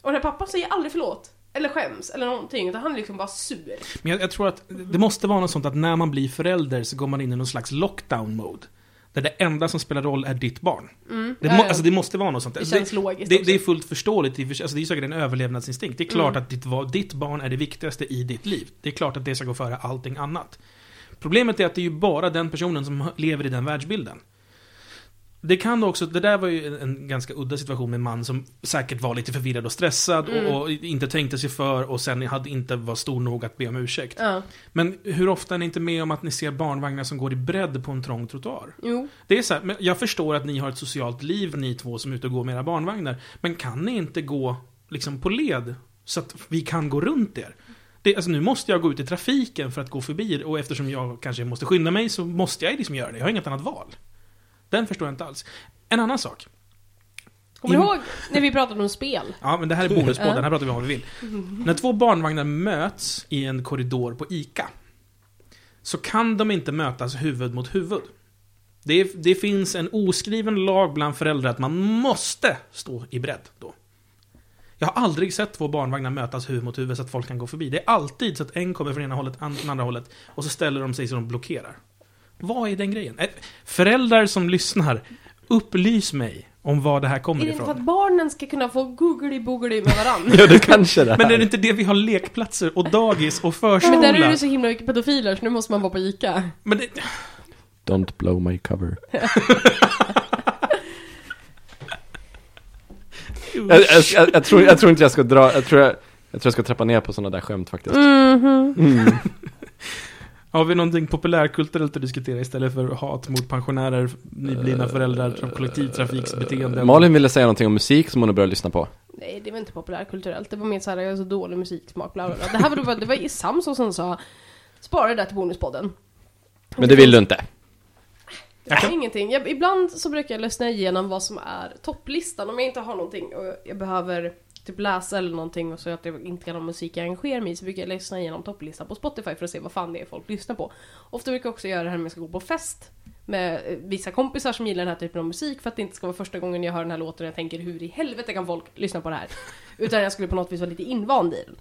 Och den här pappan säger aldrig förlåt. eller skäms eller någonting. Utan han är liksom bara sur. Men jag, jag tror att det måste vara något sånt att när man blir förälder så går man in i någon slags lockdown-mode. Där det enda som spelar roll är ditt barn. Mm. Det, Ja, må, ja. alltså, det måste vara något sånt. det Alltså, känns logiskt det, det är fullt förståeligt. Alltså, det är säkert en överlevnadsinstinkt. Det är klart Mm. att ditt, ditt barn är det viktigaste i ditt liv. Det är klart att det ska gå före allting annat. Problemet är att det är ju bara den personen som lever i den världsbilden. Det kan också, det där var ju en, en ganska udda situation med en man som säkert var lite förvirrad och stressad Mm. och, och inte tänkte sig för och sen hade inte var stor nog att be om ursäkt. Ja, Men hur ofta är ni inte med om att ni ser barnvagnar som går i bredd på en trång trottoar? jo. Det är så här, men jag förstår att ni har ett socialt liv, ni två som är ute och går med era barnvagnar. Men kan ni inte gå liksom på led? Så att vi kan gå runt er? Det, alltså nu måste jag gå ut i trafiken för att gå förbi och eftersom jag kanske måste skynda mig så måste jag liksom göra det. Jag har inget annat val. Den förstår jag inte alls. En annan sak. Kommer du ihåg när vi pratade om spel? Ja, men det här är bonuspodden, här pratar vi om vad vi vill. När två barnvagnar möts i en korridor på ICA så kan de inte mötas huvud mot huvud. Det, det finns en oskriven lag bland föräldrar att man måste stå i bredd då. Jag har aldrig sett två barnvagnar mötas huvud mot huvud så att folk kan gå förbi. Det är alltid så att en kommer från ena hållet, an- från andra hållet och så ställer de sig så de blockerar. Vad är den grejen? Föräldrar som lyssnar, upplys mig om var det här kommer Är det inte för ifrån. att barnen ska kunna få googly-boogly med varandra? Ja, det kanske det är. Men är det inte det vi har lekplatser och dagis och Men förskola? där är det så himla mycket pedofiler så nu måste man vara på ICA. Men det, Don't blow my cover. jag, jag, jag, jag, tror, jag tror inte jag ska dra, jag tror jag, jag tror jag ska trappa ner på sådana där skämt faktiskt. Mhm. Mm. Har vi någonting populärkulturellt att diskutera istället för hat mot pensionärer, nyblivna föräldrar, som kollektivtrafiksbeteende? Malin ville säga någonting om musik som hon har börjat lyssna på. Nej, det var inte populärkulturellt. Det var mer såhär, jag har så dålig musiksmak, bla bla bla. Det här var, det var, det var Samson som sa, spara det där till bonuspodden. Men det vill du inte. Jag kan- ingenting. Jag, ibland så brukar jag lyssna igenom vad som är topplistan. Om jag inte har någonting och jag behöver typ läsa eller någonting och så att jag inte kan ha musik jag engagerar mig i så brukar jag lyssna igenom topplistan på Spotify för att se vad fan det är folk lyssnar på. Ofta brukar jag också göra det här när jag ska gå på fest med eh, vissa kompisar som gillar den här typen av musik för att det inte ska vara första gången jag hör den här låten och jag tänker hur i helvete kan folk lyssna på det här? Utan jag skulle på något vis vara lite invand i den.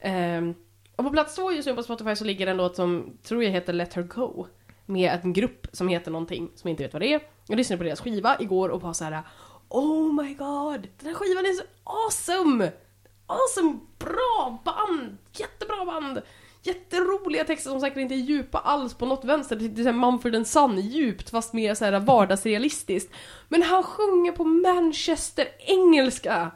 Ehm, och på plats två just nu på Spotify så ligger en låt som tror jag heter Let Her Go. Med en grupp som heter någonting som jag inte vet vad det är. Jag lyssnade på deras skiva igår och var så här. Oh my god! Den här skivan är så awesome! Awesome! Bra band! Jättebra band! Jätteroliga texter som säkert inte är djupa alls på något vänster. Det är såhär Mumford Son djupt fast mer såhär vardagsrealistiskt. Men han sjunger på Manchester-engelska!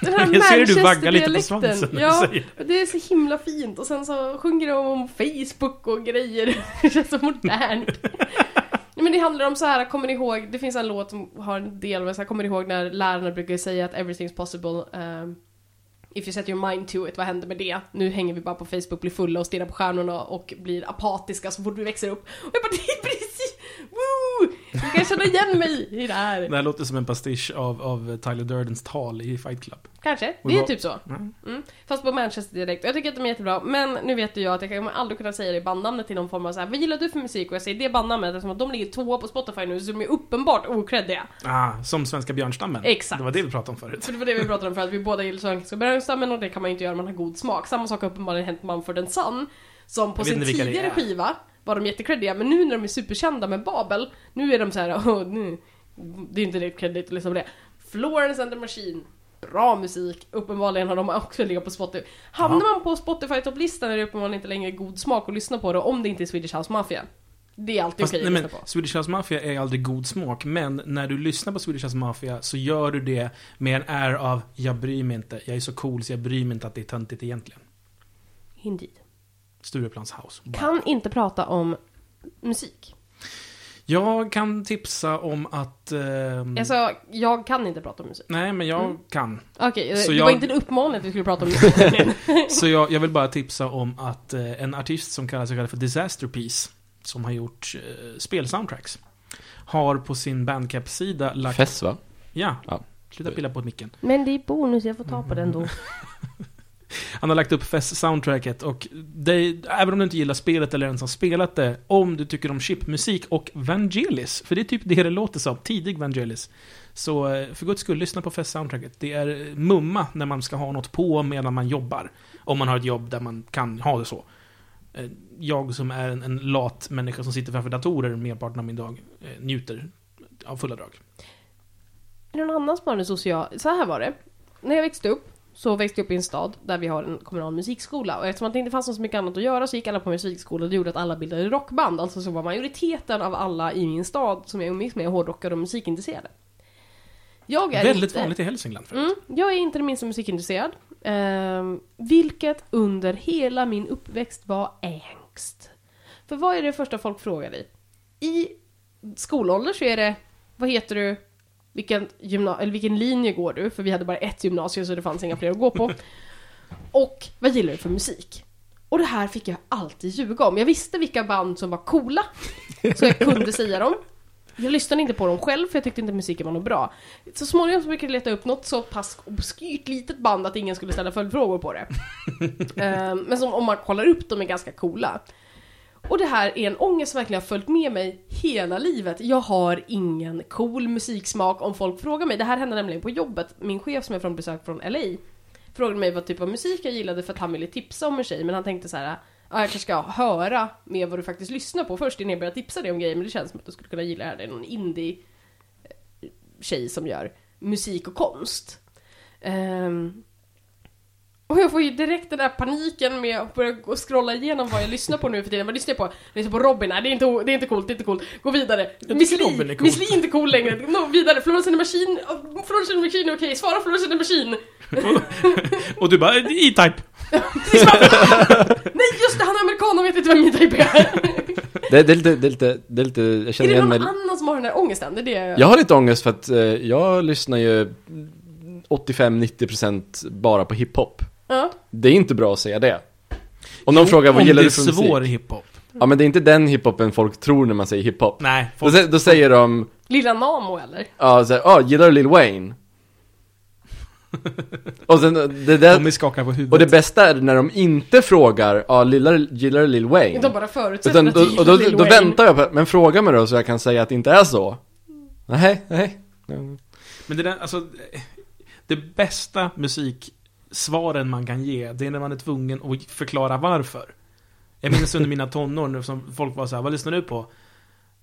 Den här Jag ser du vaggar lite på svansen när du Ja, säger det är så himla fint. Och sen så sjunger de om Facebook och grejer. Det känns så modernt. Men det handlar om så här, kommer ni ihåg, det finns en låt som har en del med så här, kommer ni ihåg när lärarna brukar säga att everything's possible um, If you set your mind to it, vad händer med det? Nu hänger vi bara på Facebook, blir fulla och stirrar på stjärnorna och blir apatiska så fort vi växer upp. Och jag bara, det är woo! Jag kan känna igen mig i det här. Det här låter som en pastisch av, av Tyler Durdens tal i Fight Club. Kanske, Och det är typ så. Mm. Mm. Fast på Manchester-dialekt. Jag tycker att de är jättebra. Men nu vet ju jag att jag kommer aldrig kunna säga det bandnamnet till någon form av så här. Vad gillar du för musik? Och jag säger det bandnamnet eftersom att de ligger tvåa på Spotify nu så de är uppenbart okreddiga. Ah, som svenska björnstammen. Exakt. Det var det vi pratade om förut. Så det var det vi pratade om för att vi båda gillar svenska björnstammen och det kan man ju inte göra om man har god smak. Samma sak har uppenbarligen hänt Mumford Son. Som på sin tidigare skiva var de jättekreddiga men nu när de är superkända med Babel, nu är de så här, åh, nu, det är inte direkt kreddigt att lyssna på det. Florence and the Machine, bra musik, uppenbarligen har de också legat på Spotify. Hamnar man på Spotify-topplistan är det uppenbarligen inte längre god smak att lyssna på det om det inte är Swedish House Mafia. Det är alltid okej nej, att lyssna på. Swedish House Mafia är aldrig god smak, men när du lyssnar på Swedish House Mafia så gör du det med en är av jag bryr mig inte, jag är så cool så jag bryr mig inte att det är töntigt egentligen. Indeed. Stureplans House. Wow. Kan inte prata om musik. Jag kan tipsa om att... ehm, Alltså, jag kan inte prata om musik. Nej, men jag Mm. kan. Okej, Så det jag- var inte en uppmaning att vi skulle prata om musik. Så jag, jag vill bara tipsa om att eh, en artist som kallar sig själv för Disaster Piece, som har gjort eh, spelsoundtracks, har på sin Bandcamp-sida lagt... Fess va? Ja. Ja. Sluta pilla på micken. Men det är bonus, jag får ta på den då. Han har lagt upp Fest-soundtracket och det, även om du inte gillar spelet eller ens har spelat det, om du tycker om chipmusik och Vangelis, för det är typ det det låter som, tidig Vangelis. Så eh, för guds skull, lyssna på Fest-soundtracket. Det är eh, mumma när man ska ha något på medan man jobbar. Om man har ett jobb där man kan ha det så. Eh, jag som är en, en lat människa som sitter framför datorer merparten av min dag, njuter av fulla drag. Någon annan som har en social... Så här var det. När jag växte upp så växte jag upp i en stad där vi har en kommunal musikskola. Och eftersom det inte fanns så mycket annat att göra så gick alla på musikskola. Det gjorde att alla bildade rockband. Alltså så var majoriteten av alla i min stad som jag umgicks med hårdrockare och musikintresserade. Jag är Väldigt inte... vanligt i Hälsingland förut. Mm, jag är inte det minsta musikintresserad. Ehm, vilket under hela min uppväxt var ängst. För vad är det första folk frågar dig? I skolålder så är det, vad heter du? Vilken, gymna- eller vilken linje går du? För vi hade bara ett gymnasium så det fanns inga fler att gå på. Och vad gillar du för musik? Och det här fick jag alltid ljuga om. Jag visste vilka band som var coola, så jag kunde säga dem. Jag lyssnade inte på dem själv för jag tyckte inte musiken var något bra. Så småningom så brukade jag leta upp något så pass obskyrt litet band att ingen skulle ställa följdfrågor på det. Ehm, Men som om man kollar upp dem är ganska coola. Och det här är en ångest som verkligen har följt med mig hela livet. Jag har ingen cool musiksmak om folk frågar mig. Det här hände nämligen på jobbet. Min chef som är från besök från LA frågade mig vad typ av musik jag gillade för att han ville tipsa om en tjej. Men han tänkte så här, ja jag kanske ska höra med vad du faktiskt lyssnar på först innan jag börjar tipsa dig om grejer. Men det känns som att du skulle kunna gilla det här. Det är någon indie-tjej eh, som gör musik och konst. Um, och jag får ju direkt den där paniken med att börja gå och scrolla igenom vad jag lyssnar på nu för tiden. Vad lyssnar jag på? Jag lyssnar på Robin, nej det är inte, det är inte coolt, det är inte coolt. Gå vidare. Miss är Li, cool. Miss Li är inte cool längre. No, vidare. Florence and the Machine, Florence and the Machine är okej. Svara Florence and the Machine. Och du bara, E-Type! Nej just det, han är amerikan och vet inte vem E-Type är. Det, det, är lite, det, är lite, det är lite, jag är känner det igen någon mig. annan som har den där ångesten? Det är det Jag har lite ångest för att eh, jag lyssnar ju 85-90% bara på hiphop. Ja. Det är inte bra att säga det. Om någon frågar vad Om gillar det du för är svår musik? hiphop. Ja men det är inte den hiphopen folk tror när man säger hiphop. Nej, Då, sä- då säger de, Lilla Namo eller? ja såhär, ja gillar du Lil Wayne? och sen det där, de skakar på huvudet. och det bästa är när de inte frågar, ja gillar, gillar du Lil Wayne? De bara förutsätter Utan att då, du och då, Lil då Wayne. väntar jag på, men fråga mig då så jag kan säga att det inte är så. Nej, nej. Men det där, alltså... Det bästa Svaren man kan ge, det är när man är tvungen att förklara varför. Jag minns under mina tonår nu som folk var så här, vad lyssnar du på?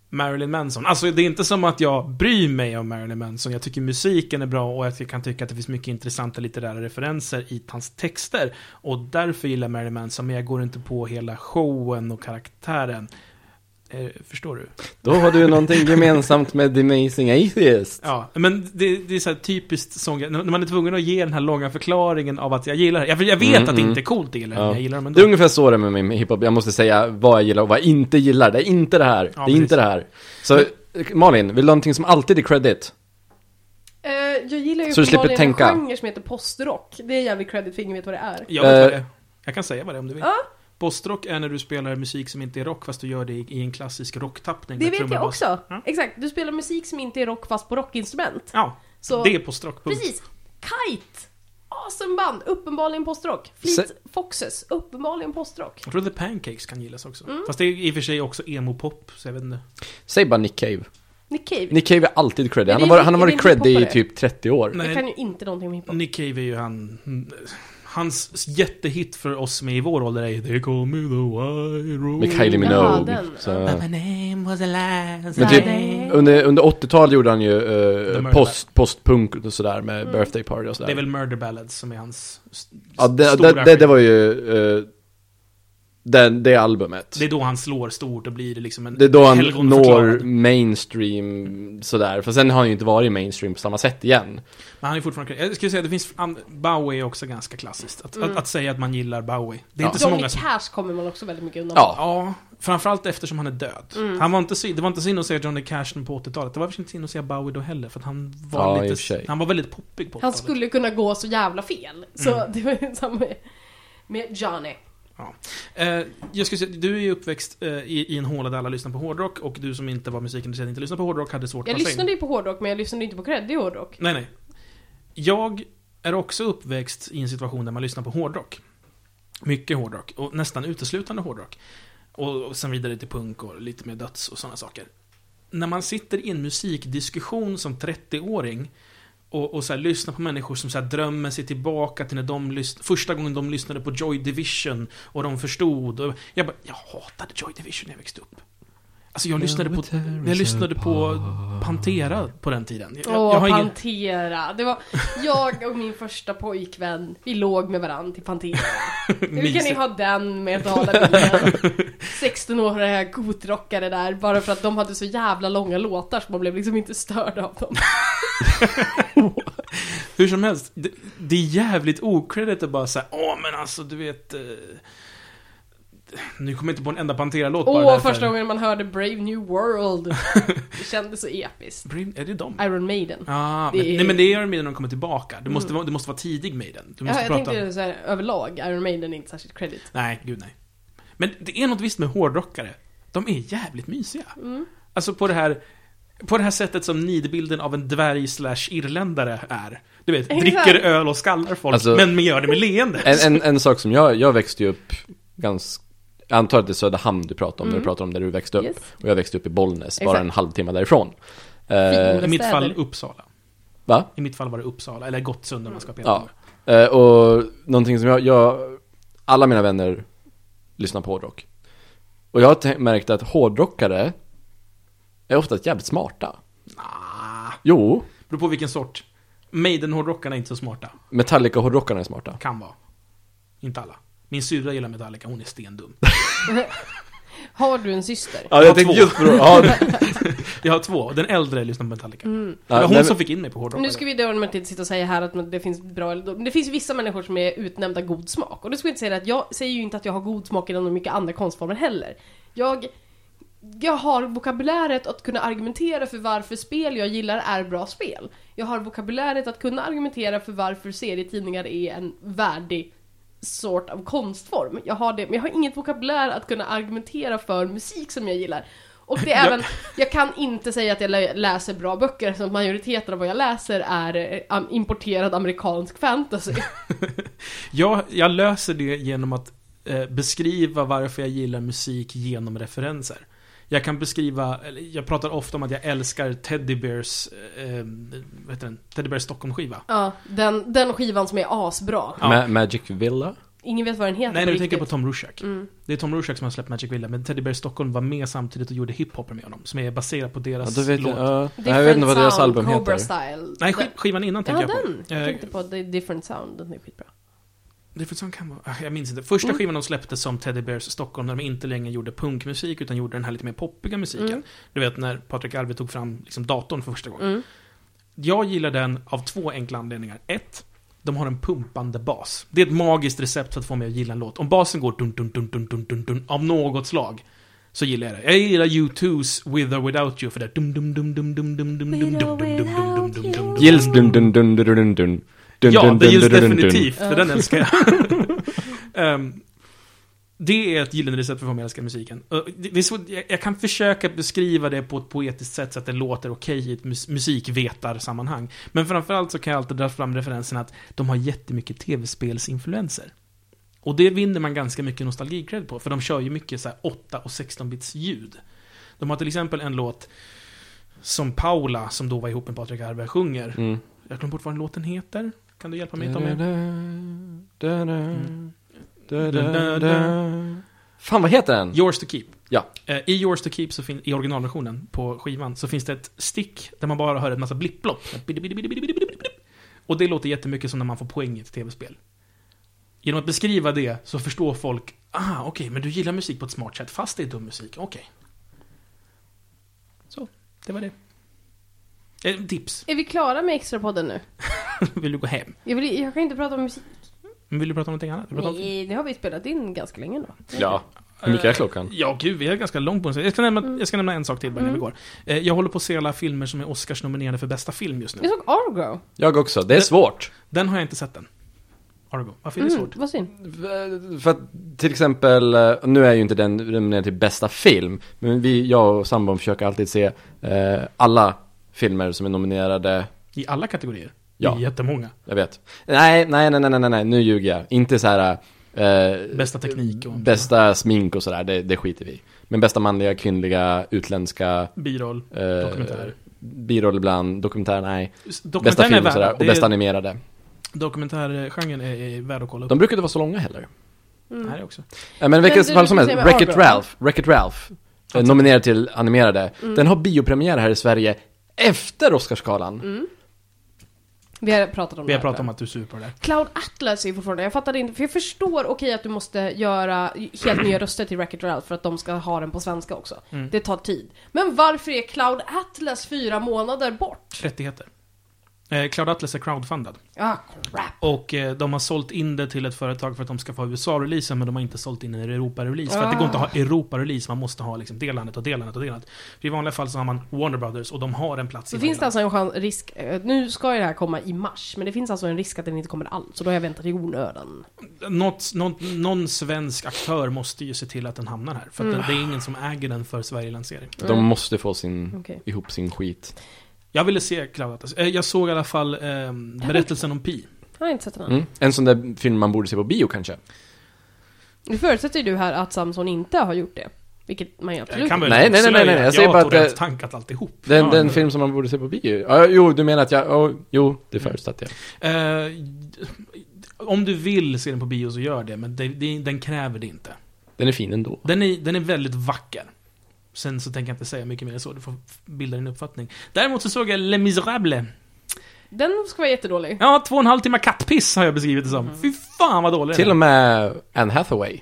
Marilyn Manson. Alltså det är inte som att jag bryr mig om Marilyn Manson. Jag tycker musiken är bra och jag kan tycka att det finns mycket intressanta litterära referenser i hans texter. Och därför gillar jag Marilyn Manson, men jag går inte på hela showen och karaktären. Eh, förstår du? Då har du någonting gemensamt med The Amazing Atheist. Ja, men det, det är så här typiskt sån grej, när man är tvungen att ge den här långa förklaringen av att jag gillar det. Jag, jag vet Mm, att det inte är coolt att gilla det, men Ja. jag gillar Det ändå. är ungefär så det är med min hiphop. Jag måste säga vad jag gillar och vad jag inte gillar. Det är inte det här. Ja, det är inte det här. Så, Malin, vill du ha någonting som alltid är credit? Eh, jag gillar ju Så du slipper uppenbarligen tänka. en genre som heter postrock. Det är jävligt credit för ingen vet vad det är. Jag vet vad Eh. det är. Jag kan säga vad det är om du vill. Ja. Postrock är när du spelar musik som inte är rock, fast du gör det i, en klassisk rocktappning. Det vet jag också. Ja. Exakt, du spelar musik som inte är rock fast på rockinstrument. Ja, Så, det är postrock. punkt. precis. Kite! Awesome band, uppenbarligen postrock. Fleet Foxes, uppenbarligen postrock. Jag tror The Pancakes kan gillas också. Mm. Fast det är i och för sig också emo-pop, så jag vet inte. Säg bara Nick Cave. Nick Cave. Nick Cave är alltid credit. Är Han har varit, han har varit credit i typ 30 år. Nej. Jag kan ju inte någonting om hiphop. Nick Cave är ju han... Hans jättehit för oss med i vår ålder är ju They call me the white rose. Med Kylie Jaha, Minogue. den. Så. My name was a last Men typ, under, under 80-talet gjorde han ju The uh, post, postpunk och sådär med Mm. birthday party och sådär. Det är väl Murder Ballads som är hans Ja, det, stora det, det, det var ju uh, den, det albumet. Det är då han slår stort och blir liksom en Det är då han når mainstream sådär, för sen har han ju inte varit mainstream på samma sätt igen. Men han är fortfarande... Jag skulle säga att det finns... Bowie är också ganska klassiskt. Att, Mm. att, att säga att man gillar Bowie. Det är Ja. inte så Johnny många som... Cash kommer man också väldigt mycket undan Ja. Ja, framförallt eftersom han är död. Mm. Han var inte så, det var inte så inne att säga Johnny Cash på 80-talet. Det var inte så inne att säga Bowie då heller, för att han var Ja, lite... Han var väldigt poppig på 80-talet. Han skulle kunna gå så jävla fel. Så Mm. det var ju samma med, med Johnny. Eh, jag skulle säga, du är ju uppväxt eh, i, en håla där alla lyssnar på hårdrock och du som inte var musikintresserad inte lyssnade på hårdrock hade svårt Jag att in. lyssnade ju på hårdrock men jag lyssnade inte på creddig hårdrock. Nej, nej. Jag är också uppväxt i en situation där man lyssnar på hårdrock. Mycket hårdrock, och nästan uteslutande hårdrock. Och, och sen vidare till punk och lite mer döds och sådana saker. När man sitter i en musikdiskussion som 30-åring och, och så här, lyssnar på människor som så här, drömmer sig tillbaka till när de lys- första gången de lyssnade på Joy Division och de förstod. Och jag bara, jag hatade Joy Division när jag växte upp. Alltså jag lyssnade på, jag lyssnade på Pantera på den tiden. Jag, Åh, jag har ingen, Pantera. Det var jag och min första pojkvän, vi låg med varandra till Pantera. Nu kan ni ha den med Dalabilen. 16-åriga gotrockare där, bara för att de hade så jävla långa låtar så man blev liksom inte störd av dem. Hur som helst, det, det är jävligt okredit att bara säga åh men alltså du vet... Eh, nu kommer jag inte på en enda Pantera-låt Åh, därför. första gången man hörde Brave New World. Det kändes så episkt. Brim- Är det dem? Iron Maiden. Ah, Det men, är- nej men det är Iron Maiden när de kommer tillbaka. Du måste, Mm. vara, det måste vara tidig Maiden. Du Ja, måste jag prata tänkte så här, överlag, Iron Maiden är inte särskilt credit. Nej, gud nej. Men det är något visst med hårdrockare. De är jävligt mysiga. Mm. Alltså på det här... På det här sättet som nidbilden av en dvärg slash irländare är. Du vet, Exakt. dricker öl och skallar folk, Alltså- men gör det med leende. En, en, en sak som jag, jag växte ju upp ganska, jag antar att det är Söderhamn du pratar om när Mm. du pratar om där du växte upp. Yes. Och jag växte upp i Bollnäs, bara Exakt. en halvtimme därifrån. Eh, I mitt fall Uppsala. va? I mitt fall var det Uppsala, eller Gottsunda om man ska Ja. peta Eh, och någonting som jag, jag, alla mina vänner lyssnar på hårdrock. Och jag har märkt att hårdrockare är ofta jävligt smarta. Nah, Jo, beror på vilken sort. Maiden-hårdrockarna är inte så smarta. Metallica-hårdrockarna är smarta. Kan vara. Inte alla. Min syrra gillar Metallica, hon är stendum. Har du en syster? Ja, jag jag tänkte tänkte just på, ja, Jag har två, den äldre lyssnar på Metallica. Mm. Det var hon nej, som fick in mig på hårdrock. Nu ska vi då emellertid sitta och säga här att det finns bra eller dåligt. Det finns vissa människor som är utnämnda god smak. Och det ska vi inte säga att jag säger ju inte att jag har god smak inom mycket andra konstformer heller. Jag, jag har vokabuläret att kunna argumentera för varför spel jag gillar är bra spel. Jag har vokabuläret att kunna argumentera för varför serietidningar är en värdig sort av konstform. Jag har det, men jag har inget vokabulär att kunna argumentera för musik som jag gillar. Och det är även, jag kan inte säga att jag lä- läser bra böcker eftersom majoriteten av vad jag läser är eh, importerad amerikansk fantasy. Jag, jag löser det genom att eh, beskriva varför jag gillar musik genom referenser. Jag kan beskriva, jag pratar ofta om att jag älskar Teddy Bears, eh, vad heter den? Teddy Bears Stockholm-skiva. Ja, den, den skivan som är asbra. Ja. Ma- Magic Villa. Ingen vet vad den heter Nej, nu tänker jag på. Tom Rushak. Mm. Det är Tom Rushak som har släppt Magic Villa, men Teddy Bear Stockholm var med samtidigt och gjorde hiphopper med honom, som är baserat på Ja, deras då vet låt. jag, ja. Different jag vet inte vad deras album Cobra heter. Style. Nej, skiv, Den- skivan innan Ja, tänker jag den! på. Jag Eh, tänkte på The Different Sound, den är skitbra. Sound kan vara... ah, Jag minns inte. Första Mm. skivan de släppte som Teddy Bears Stockholm, när de inte längre gjorde punkmusik, utan gjorde den här lite mer poppiga musiken. Mm. Du vet när Patrik Arvid tog fram liksom, datorn för första gången. Mm. Jag gillar den av två enkla anledningar. Ett, de har en pumpande bas. Det är ett magiskt recept för att få mig att gilla en låt. Om basen går dun dun dun dun dun dun dun av något slag, så gillar jag det. Jag gillar U2's With or Without You för det dum dum dum dum dum dum dum dum dum dum dum dum dum dum Gills dun dun dun dun dun dun. Dun, Ja, dun, dun, dun. definitivt, för den älskar jag. Ehm, det är ett gyllene recept för att få mig att älska musiken. Det är så, jag, jag kan försöka beskriva det på ett poetiskt sätt så att det låter okej i ett mus musikvetarsammanhang. Men framförallt så kan jag alltid dra fram referensen att de har jättemycket tv-spelsinfluenser. Och det vinner man ganska mycket nostalgicred på, för de kör ju mycket så här 8 och 16-bits ljud. De har till exempel en låt som Paula, som då var ihop med Patrik Arve, sjunger. Mm. Jag glömde bort vad den låten heter. Kan du hjälpa mig Tommy? Fan, vad heter den? Yours to keep. Ja. Eh, I Yours to keep, så fin- i originalversionen på skivan, så finns det ett stick där man bara hör en massa blipplopp. Och det låter jättemycket som när man får poäng i ett tv-spel. Genom att beskriva det så förstår folk, ah okej, men du gillar musik på ett smart sätt, fast det är dum musik, okej. Så, det var det. Eh, tips. Är vi klara med extrapodden nu? vill du gå hem? Jag, vill, jag kan inte prata om musik. Men vill du prata om någonting annat? Prata Nej, det har vi spelat in ganska länge nu. Ja. Hur mycket är klockan? Ja, gud, vi är ganska långt på den. Jag ska nämna, jag ska nämna en sak till bara innan vi Mm. går. Eh, Jag håller på att se alla filmer som är Oscars-nominerade för bästa film just Vi nu. såg Argo. Jag också. Det är svårt. Den har jag inte sett än. Argo. Varför är det Mm, svårt? vad synd. För att till exempel, eh, nu är ju inte den nominerad till bästa film, men vi, jag och sambon försöker alltid se eh, alla filmer som är nominerade I alla kategorier? Ja. Jättemånga. Jag vet. Nej, nej, nej, nej, nej, nej, nu ljuger jag. Inte så här... Eh, Bästa teknik och... Bästa smink och sådär, det, det skiter vi i. Men bästa manliga, kvinnliga, utländska, Biroll, eh, dokumentär. biroll ibland, dokumentär, nej. Bästa är film och sådär, och det bästa är- animerade. Dokumentärgenren är, är värd att kolla upp. De brukar inte vara så långa heller. Mm. Här också. Eh, Men vilket fall som helst, Wreck-It. Ralph, Wreck-It Ralph, eh, nominerad till animerade. Den har biopremiär här i Sverige efter Oscarsgalan. Vi har pratat om Vi det har här, pratat om att du super det. jag. Cloud Atlas är ju fortfarande, jag fattar inte, för jag förstår okej att du måste göra helt nya röster till Wreck-It Ralph för att de ska ha den på svenska också. Mm. Det tar tid. Men varför är Cloud Atlas fyra månader bort? Rättigheter. Eh, Cloud Atlas är crowdfundad. Ah, crap. Och eh, de har sålt in det till ett företag för att de ska få USA-releasen, men de har inte sålt in en Europa-release. För att det går inte att ha Europa-release, man måste ha liksom det landet och det landet och det landet. För I vanliga fall så har man Warner Brothers och de har en plats Så i finns det varje alltså en chans, risk, eh, nu ska ju det här komma i mars, men det finns alltså en risk att den inte kommer alls, så då har jag väntat i onödan. land. Något, något, någon svensk aktör måste ju se till att den hamnar här. För att Mm. det är ingen som äger den för Sverige-lansering. De måste få sin, Okej. ihop sin skit. Jag ville se Cloud Atlas. Eh, jag såg i alla fall eh, berättelsen om Pi. Jag har inte sett den än. Mm. En sån där film man borde se på bio kanske. Nu förutsätter ju du här att Samson inte har gjort det. Vilket man ju Jag absolut kan väl Nej, nej, nej, nej, nej, jag Jag, säger jag bara har att det- tankat alltihop. Den, Ja, den film som man borde se på bio. Ja, jo, du menar att jag, oh, jo, det förutsatte jag. Eh, om du vill se den på bio så gör det, men det, det, den kräver det inte. Den är fin ändå. Den är, den är väldigt vacker. Sen så tänker jag inte säga mycket mer än så, du får bilda din uppfattning. Däremot så såg jag Les Misérables. Den ska vara jättedålig. Ja, två och en halv timme kattpiss har jag beskrivit det som. Fy fan vad dålig Till och med Anne Hathaway.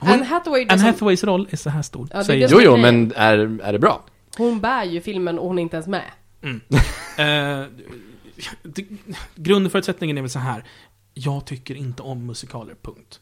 Hon- Anne Hathaway, Anne som, Hathaways roll är så här stor. Ja, som- Jo, jo, men är, är det bra? hon bär ju filmen och hon är inte ens med. Eh, det- grundförutsättningen är väl så här. Jag tycker inte om musikaler, punkt.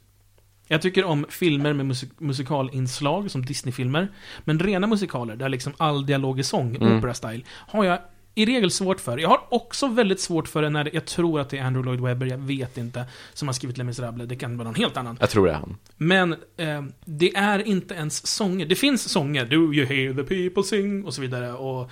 Jag tycker om filmer med musik musikalinslag, som Disney-filmer. Men rena musikaler, där liksom all dialog är sång, Mm. opera-style, har jag i regel svårt för. Jag har också väldigt svårt för det när jag tror att det är Andrew Lloyd Webber, jag vet inte, som har skrivit Les Misérables. Det kan vara någon helt annan. Jag tror det är han. Men eh, det är inte ens sånger. Det finns sånger, Do you hear the people sing? Och så vidare. Och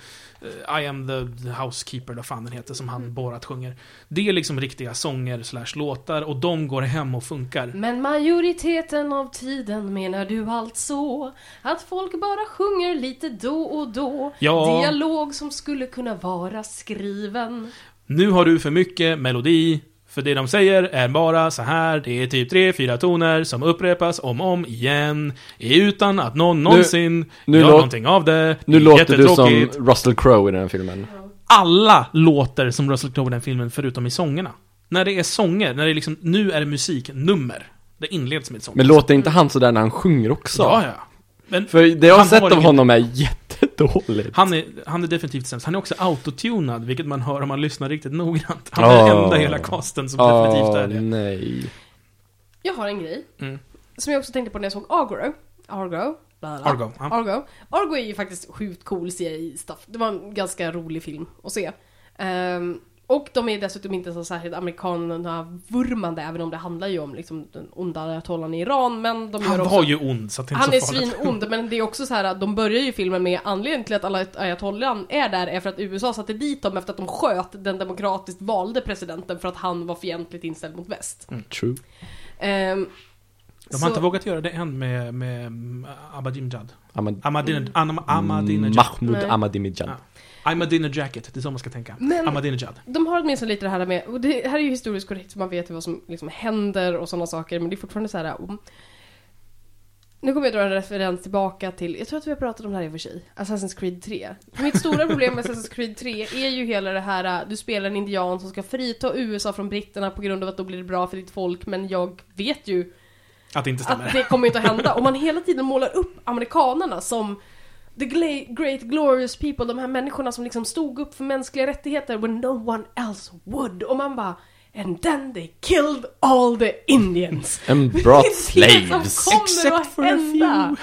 I am the, housekeeper, vad fan den heter, som han Borat sjunger. Det är liksom riktiga sånger slash låtar och de går hem och funkar. Men majoriteten av tiden menar du alltså att folk bara sjunger lite då och då Ja. Dialog som skulle kunna vara skriven Nu har du för mycket melodi. För det de säger är bara så här. Det är typ tre, fyra toner som upprepas om och om igen. Utan att någon någonsin nu gör låt- någonting av det. Nu Det låter du som. Russell Crowe i den här filmen. alla låter som Russell Crowe i den filmen, förutom i sångerna. När det är sånger, när det är liksom, nu är det musiknummer. Det inleds med ett sånt. Men låter inte han sådär när han sjunger också? Ja, ja. Men För det jag har sett av honom är jättedåligt. han är, han är definitivt sämst. Han är också autotunad, vilket man hör om man lyssnar riktigt noggrant. Han är Ah. den enda i hela casten som definitivt är det. nej. Jag har en grej Mm. som jag också tänkte på när jag såg Argo Argo. Argo. Ja. Argo. Argo är ju faktiskt sjukt cool CI-stuff. Det var en ganska rolig film att se. Ehm, och de är dessutom inte så särskilt amerikanerna-vurmande, även om det handlar ju om liksom, den onda ayatollan i Iran, men de gör Han också... var ju ond, så det är Han är svinond, men det är också så här att de börjar ju filmen med anledningen till att alla ayatollan är där är för att USA satte dit dem efter att de sköt den demokratiskt valde presidenten för att han var fientligt inställd mot väst. True. Ehm, De har så- inte vågat göra det än med, med Ahmadinejad. Ahmad... Ahmadinejad. Ahmad- Ahmadinejad. Mahmoud Nej. Ahmadinejad. Ja. Ahmadinejad jacket, det är så man ska tänka. Men- Ahmadinejad. De har åtminstone lite det här med, och det här är ju historiskt korrekt så man vet vad som liksom händer och sådana saker, men det är fortfarande så här. om- Nu kommer jag dra en referens tillbaka till, jag tror att vi har pratat om det här i och för sig, Assassin's Creed 3. Mitt stora problem med Assassin's Creed 3 är ju hela det här, du spelar en indian som ska frita USA från britterna på grund av att då blir det bra för ditt folk, men jag vet ju Att det inte stämmer. att det kommer inte att hända. Och man hela tiden målar upp amerikanerna som the great glorious people, de här människorna som liksom stod upp för mänskliga rättigheter when no one else would. Och man bara And then they killed all the Indians. And brought slaves. Except att for a hända.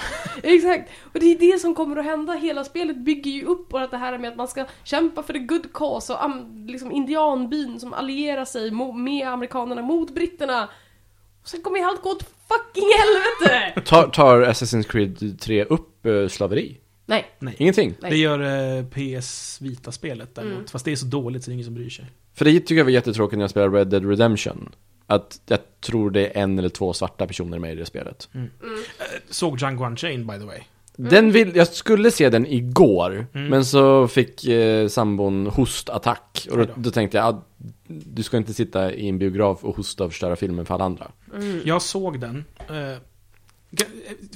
Exakt. Och det är det som kommer att hända. Hela spelet bygger ju upp på det här med att man ska kämpa för the good cause och liksom indianbyn som allierar sig med amerikanerna mot britterna. Och sen kommer allt gå åt fucking helvete! Tar, tar Assassin's Creed 3 upp eh, slaveri? Nej. Ingenting. Nej. Det gör eh, PS Vita-spelet däremot. Mm. Fast det är så dåligt så det är ingen som bryr sig. För det tycker jag var jättetråkigt när jag spelade Red Dead Redemption. Att jag tror det är en eller två svarta personer med i det spelet. Mm. Såg Django Unchained by the way. Den vill, jag skulle se den igår, Mm. men så fick eh, sambon hostattack. Och då, då. tänkte jag, ah, du ska inte sitta i en biograf och hosta och förstöra filmen för alla andra. Mm. Jag såg den. Eh, eh,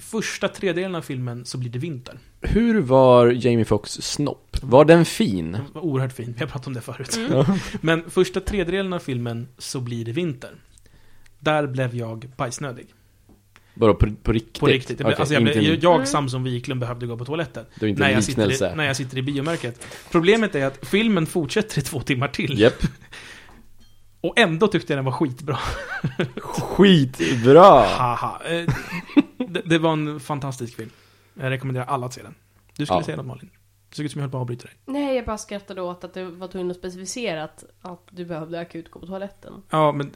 första tredjedelen av filmen så blir det vinter. Hur var Jamie Foxx snopp? Var den fin? Det var oerhört fin, vi har pratat om det förut. Mm. Men första tredjedelen av filmen så blir det vinter. Där blev jag bajsnödig. Bara på, på riktigt? På riktigt. Jag, Okej, alltså jag, blev- inte, jag, Mm. Samson Wiklund, behövde gå på toaletten. det var inte När en jag, sitter i, när jag sitter i biomärket. Problemet är att filmen fortsätter i två timmar till. Japp. Och ändå tyckte jag den var skitbra. Skitbra! Haha. Det, det var en fantastisk film. Jag rekommenderar alla att se den. Du skulle Ja. säga något Malin. Det såg ut som jag höll på att avbryta dig. Nej, jag bara skrattade åt att du var tvungen att specificera att, att du behövde akut gå på toaletten. Ja, men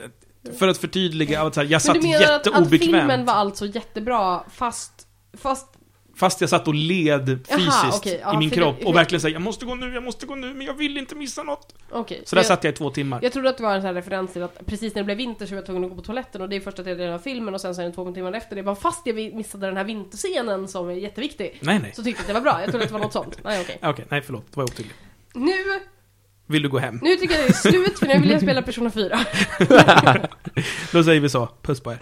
för att förtydliga, att så här, jag Men satt du menar att, att jätteobekvämt. filmen var alltså jättebra, fast... Fast... Fast jag satt och led fysiskt Aha, okay. ja, i min kropp det, och verkligen säger jag måste gå nu, jag måste gå nu, men jag vill inte missa något. Okay, så där jag, satt jag i två timmar. Jag trodde att det var en sån här referens till att precis när det blev vinter så var jag tvungen att gå på toaletten och det är första delen av filmen och sen så är det två timmar efter det. Bara fast jag missade den här vinterscenen som är jätteviktig. Nej, nej. Så tyckte jag att det var bra, jag trodde att det var något sånt. Nej, okej. Okay. okay. nej förlåt, det var otydligt. Nu vill du gå hem? Nu tycker jag det är slut för nu vill jag spela Persona 4. Då säger vi så, puss på er.